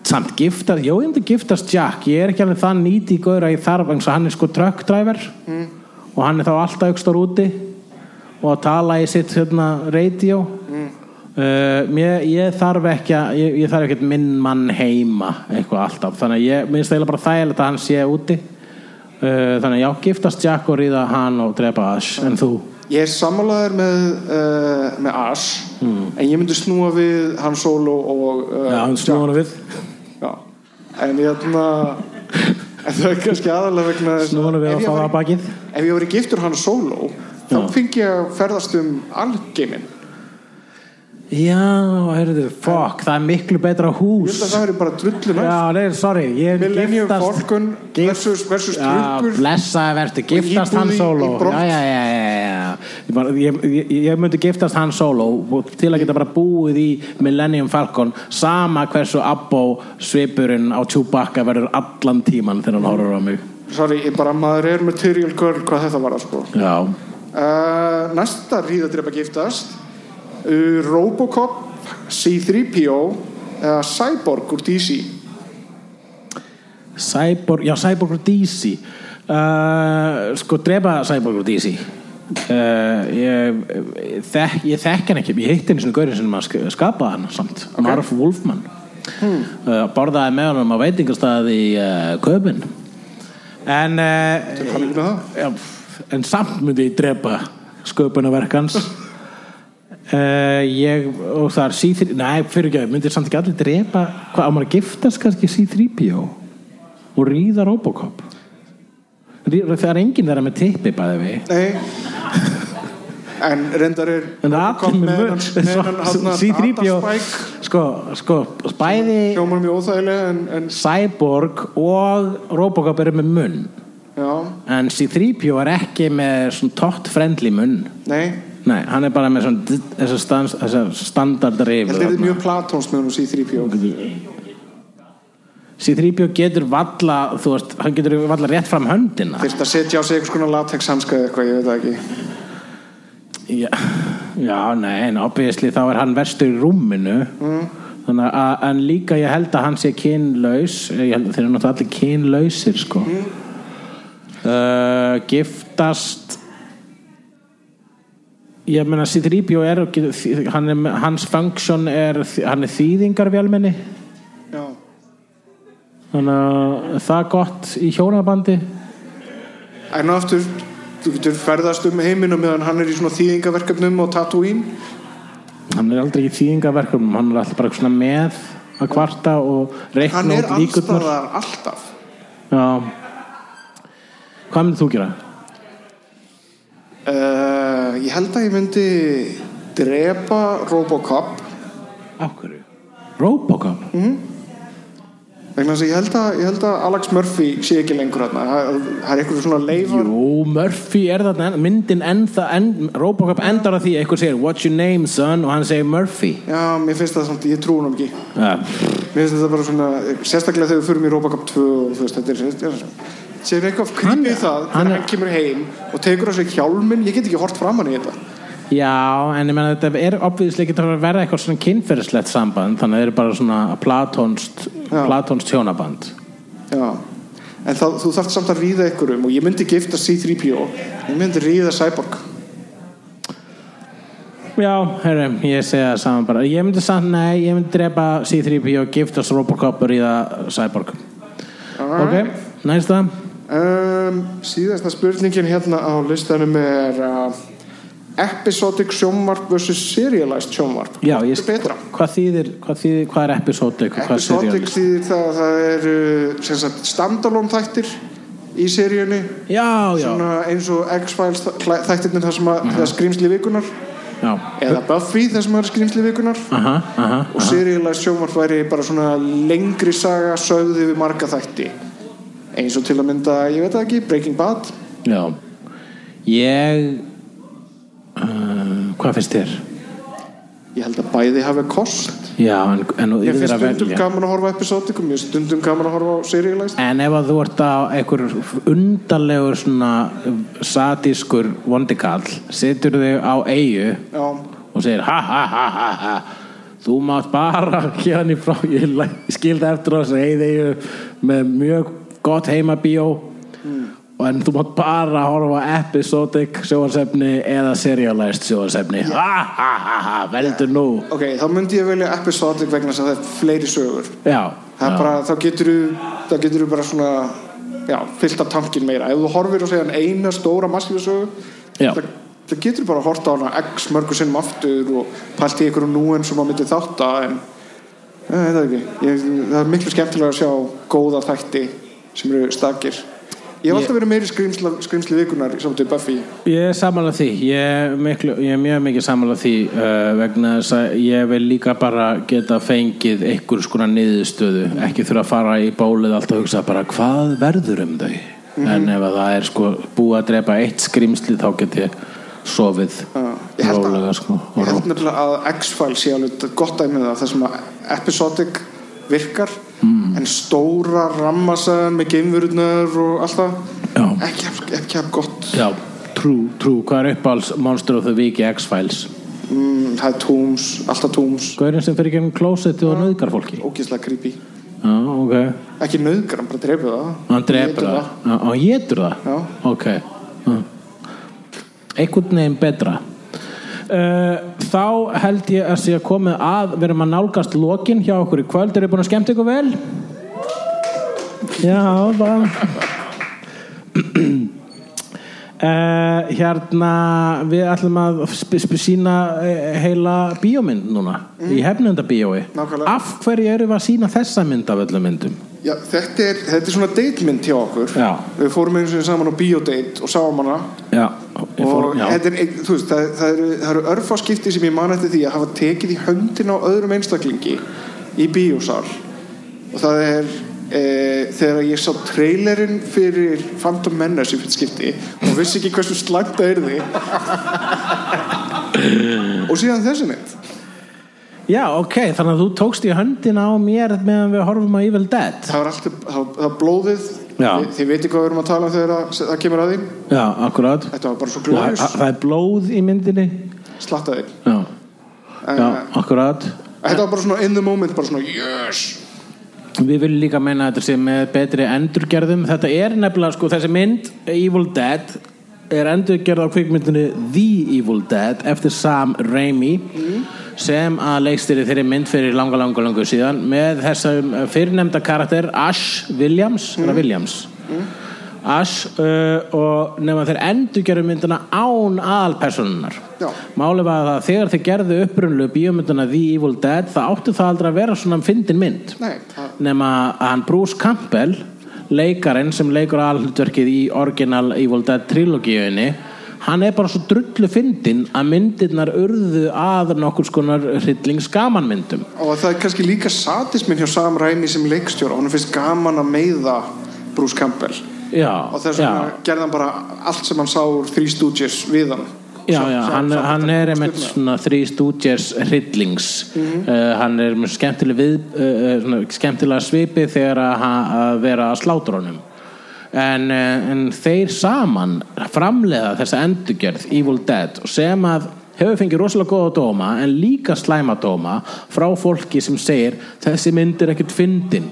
samt giftast, já ég myndi giftast Jack. Ég er ekki alveg það nýti í góður að ég þarf eins og hann er sko truckdriver og hann er þá alltaf aukstar úti og að tala í sitt hérna, radio uh, mér, ég þarf ekki að, ég, ég þarf ekki minn mann heima eitthvað alltaf, þannig að ég minnst eiginlega bara þægilegt að hann sé úti. Uh, þannig að já, giftast Jack og ríða hann og drepa Ash, en þú? Ég er sammálaður með, uh, með Ash en ég myndi snúa við Han Solo og já, hann snúa hann við. Já. En ég ætla En það er kannski aðalega vegna snúa hann við að ég fá það bakið. Ef ég verið giftur Han Solo þá fengi ég að ferðast um algeimin já, heyrðu, fuck, það er miklu betra Ég hús held að það verið bara drullu næst já, nei, sorry, ég Millennium giftast Falcon versus, versus Já, trukkur blessaði verður, giftast hann solo. já, já, já, já, já. Ég, bara, ég, ég, ég myndi giftast hann solo til að geta bara búið í Millennium Falcon sama hversu abbo svipurinn á Chewbacca verður allan tíman þegar hann horfur á mig. Sorry, ég bara maður er material girl hvað þetta var að sko. Já, uh, Næsta ríðadrepa giftast Robocop C-3PO eða Cyborg úr DC Cyborg já, Cyborg og DC uh, sko, drepa Cyborg og DC uh, ég, ég, þek, ég þekk hann ekki. Ég hitti henni svona gaurinn sem að sk- skapaði hann samt, Marv Wolfman. Hmm. uh, borðaði með honum á veitingastað í Köpun en Hann en samt myndi ég drepa sköpunarverkans uh, ég og það er C3 nei, fyrir ekki, myndi samt ekki allir drepa hvað, á maður að giftast kannski C3PO og ríða Robocop? Það er enginn þeirra með tippi bæði við Nei. En reyndar er en Robocop með hann- með hann hann C3PO Spike. sko, sko, bæði hljómar mjög óþægilega en, en Cyborg og Robocop eru með munn. Já, en C3PO er ekki með svona tott friendly munn. Nei Nei, hann er bara með svona að þetta er mjög platóns með hún C-3PO C3PO getur valla þú veist, hann getur valla rétt fram höndina. Þyrst að setja á sig eitthvað svona latex hanska eða eitthvað, ég veit það ekki. Já, já, nei, en obviously þá er hann verstur í rúminu. Þannig að, en líka ég held að hann sé kynlaus ég held að þeir eru náttúrulega allir kynlausir sko. Uh, giftast ég meina C3PO er hann er, hans function er hann er þýðingarvélmenni. Já, þannig að það er gott í hjónabandi. En aftur þú getur ferðast um heiminum meðan hann er í svona þýðingaverkefnum og Tatooine. Hann er aldrei í þýðingaverkum hann er alltaf bara svona með að kvarta og Hann reikna er út líkurnar. allstaðar alltaf. Já. Hvað myndir þú gera? Uh, Ég held að ég myndi drepa Robocop. Af hverju? Robocop? þess að ég held að, ég held að Alex Murphy sé ekki lengur hérna það það er eitthvað svona leifar Jú, Murphy er þarna myndin enda, en, Robocop endar að því að eitthvað segir what's your name son? og hann segir Murphy. Já, mér finnst það samt, ég trú hann ekki. Ja, Mér finnst þetta bara svona, sérstaklega þegar við förum í Robocop 2 og þú veist, þetta er sér eitthvað creepy Hann- það þegar er- hann kemur heim og tekur á sig hjálminn, ég get ekki hort fram hann í þetta. Já, en ég menna þetta er obvíðislega ekki að verða eitthvað svona kynferðislegt samband þannig að það er bara svona platónst platónst hjónaband Já, en þá, þú þarft samt að ríða ykkur um og ég myndi gifta C-3PO. Ég myndi ríða Cyborg. Já, herru, ég segja það saman bara. Ég myndi samt, nei, ég myndi drepa C-3P og giftast Robocop og ríða Cyborg. Ok, næsta um, Síðasta spurningin hérna á listanum er uh, episodic sjónvarp versus serialized sjónvarp. Já, ég Hvað þýðir, hvað þýðir, hvað er episodic Episodic þýðir það að það eru standalone þættir í seríunni. Já, já, eins og X-Files þæ- þættirnir þar sem að það er skrýmsli vikunar já. Eða Buffy þar sem það er skrýmsli vikunar Aha, aha, og serialized sjónvarp væri bara svona lengri saga sögði við marga þætti eins og til að mynda, ég veit ekki, Breaking Bad. Já. Ég uh, Hvað finnst þér? ég held að bæði hafi kost. Já, en, en ég finnst stundum gaman að horfa mér finnst stundum gaman að horfa á serialized En ef að þú ert á einhver undarlegur svona satískur vondikall setur þig á eigu já, og segir ha ha ha ha ha þú mátt bara hérna í frá ég, ég skildi eftir á þessu heiði með mjög gott heimabíó. En þú mátt bara horfa episodic sjóansefni eða serialized sjóansefni ha ha ha ha, veldur nú. Ok, þá myndi ég velja episodic vegna þess að það er fleiri sögur. Já, það er já. bara, þá getur þú bara svona já, fyllt af tankin meira. Ef þú horfir og segja eina stóra maskífa sögu Já. það, það getur bara að horta á hana x mörgu sinnum aftur og pælt í einhverjum núin sem maður myndi þátta en ég veit það ekki. Ég, það er miklu skemmtilega að sjá góða þætti sem eru stakir. Ég hef alltaf verið meiri skrimsli, skrimsli vikunar í samtöðu Buffy. Ég er samanlega því, ég er, miklu, ég er mjög mikið samanlega því uh, vegna þess að ég vil líka bara geta fengið einhver skona niðurstöðu, ekki þurfa að fara í bólið alltaf að hugsa bara hvað verður um þau? En ef að það er sko búið að drepa eitt skrimsli þá get ég sofið ég held að- rólega sko Ég held nefnilega að X-Files sé alveg gott dæmið það þar sem að episodic virkar Mm. en stóra rammasagan með geimverurnar og allt það ekki, ekki haf gott. Já, true, true, hvað er uppáhalds Monster of the Week í X-Files? mm, það er Tooms, alltaf Tooms Gaurin sem fyrir gennum klósetti og nöðgar fólki. Ógíslega creepy. Já, ok. Ekki nöðgar, hann bara dreipur það. Hann drepur Étur það? Hann getur það? Já. Ok. Já. Einhvern veginn betra Uh, þá held ég að sé að komið að við erum að nálgast lokin hjá okkur í kvöld eru búin að skemmta ykkur vel? Já, það uh, hérna við ætlum að sína uh, heila bíómynd núna í hefnenda bíói Nákvæmlega. af hverju erum við að sína þessa mynd af öllum myndum? Já, þetta, er, þetta er svona datemynd hjá okkur Já. við fórum einu sinni saman á biodate og sáum hana Já, fór, og er, veist, það, það eru, eru örfá skipti sem ég man eftir því að hafa tekið í höndin á öðrum einstaklingi í bíósal og það er e, þegar ég sá trailerinn fyrir Phantom Menace í fyrst skipti og vissi ekki hversu slæmt það er því og síðan þessi mynd. Já, ok, þannig að þú tókst í höndina á mér meðan við horfum á Evil Dead. Það var alltaf það, það blóðið. Já. þið, veitir hvað við erum að tala um þegar að, það kemur að því? Já, akkurát þetta var bara svo það, glóðis það er blóð í myndinni. Slattaði. Já, en, já akkurát þetta var bara svona in the moment bara svona yes Við viljum líka meina þetta sé með betri endurgerðum Þetta er nefnilega, sko, þessi mynd Evil Dead er endurgerð á kvikmyndinu The Evil Dead eftir Sam Raimi sem að leikstýri þeirri mynd fyrir langa, langa, langa síðan með þessum fyrirnemda karakter Ash Williams, mm. Williams. Ash uh, og nefna þeir endurgerðu myndina án aðalpersonunar Já. Máli var það að þegar þeir gerðu upprunlu bíómyndina The Evil Dead það átti það aldrei að vera svona fyndin mynd. Það, nema að hann Bruce Campbell leikarinn sem leikur alhlutverkið í original Evil Dead trilogíunni hann er bara svo drullu fyndin að myndirnar urðu að nokkur skonar hryllings gamanmyndum og það er kannski líka satismin hjá Sam Raimi sem leikstjóra hún finnst gaman að meiða Bruce Campbell já, og þess vegna gerði hann bara allt sem hann sá úr Three Stooges við hann. Já, já hann, hann er einmitt svona Three Stooges hryllings uh, hann er með skemmtileg við, uh, skemmtilega svipi þegar að, að vera að slátur honum. En, en þeir saman framleiða þessa endurgerð Evil Dead sem að hefur fengið rosalega góða dóma en líka slæma dóma frá fólki sem segir þessi mynd er ekkert fyndin.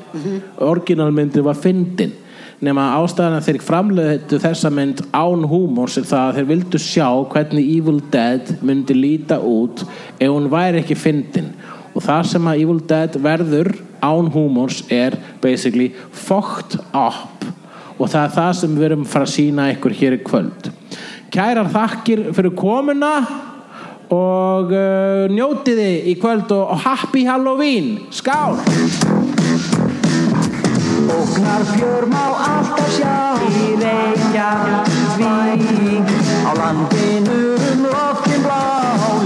Orginalmyndin var fyndin nema ástæðan að þeir framleiðu þessa mynd án húmors er það að þeir vildu sjá hvernig Evil Dead myndi líta út ef hún væri ekki fyndin. Og það sem að Evil Dead verður án húmors er basically fucked up. Og það er það sem við erum fara að sína ykkur hér í kvöld. Kærar þakkir fyrir komuna og uh, njótiði í kvöld og, og happy Halloween. Skál Ógnar fjör má alltaf sjá. Í Reykjavík á landinu um loftin blá.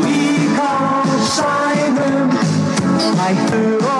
Líka á sænum hættur og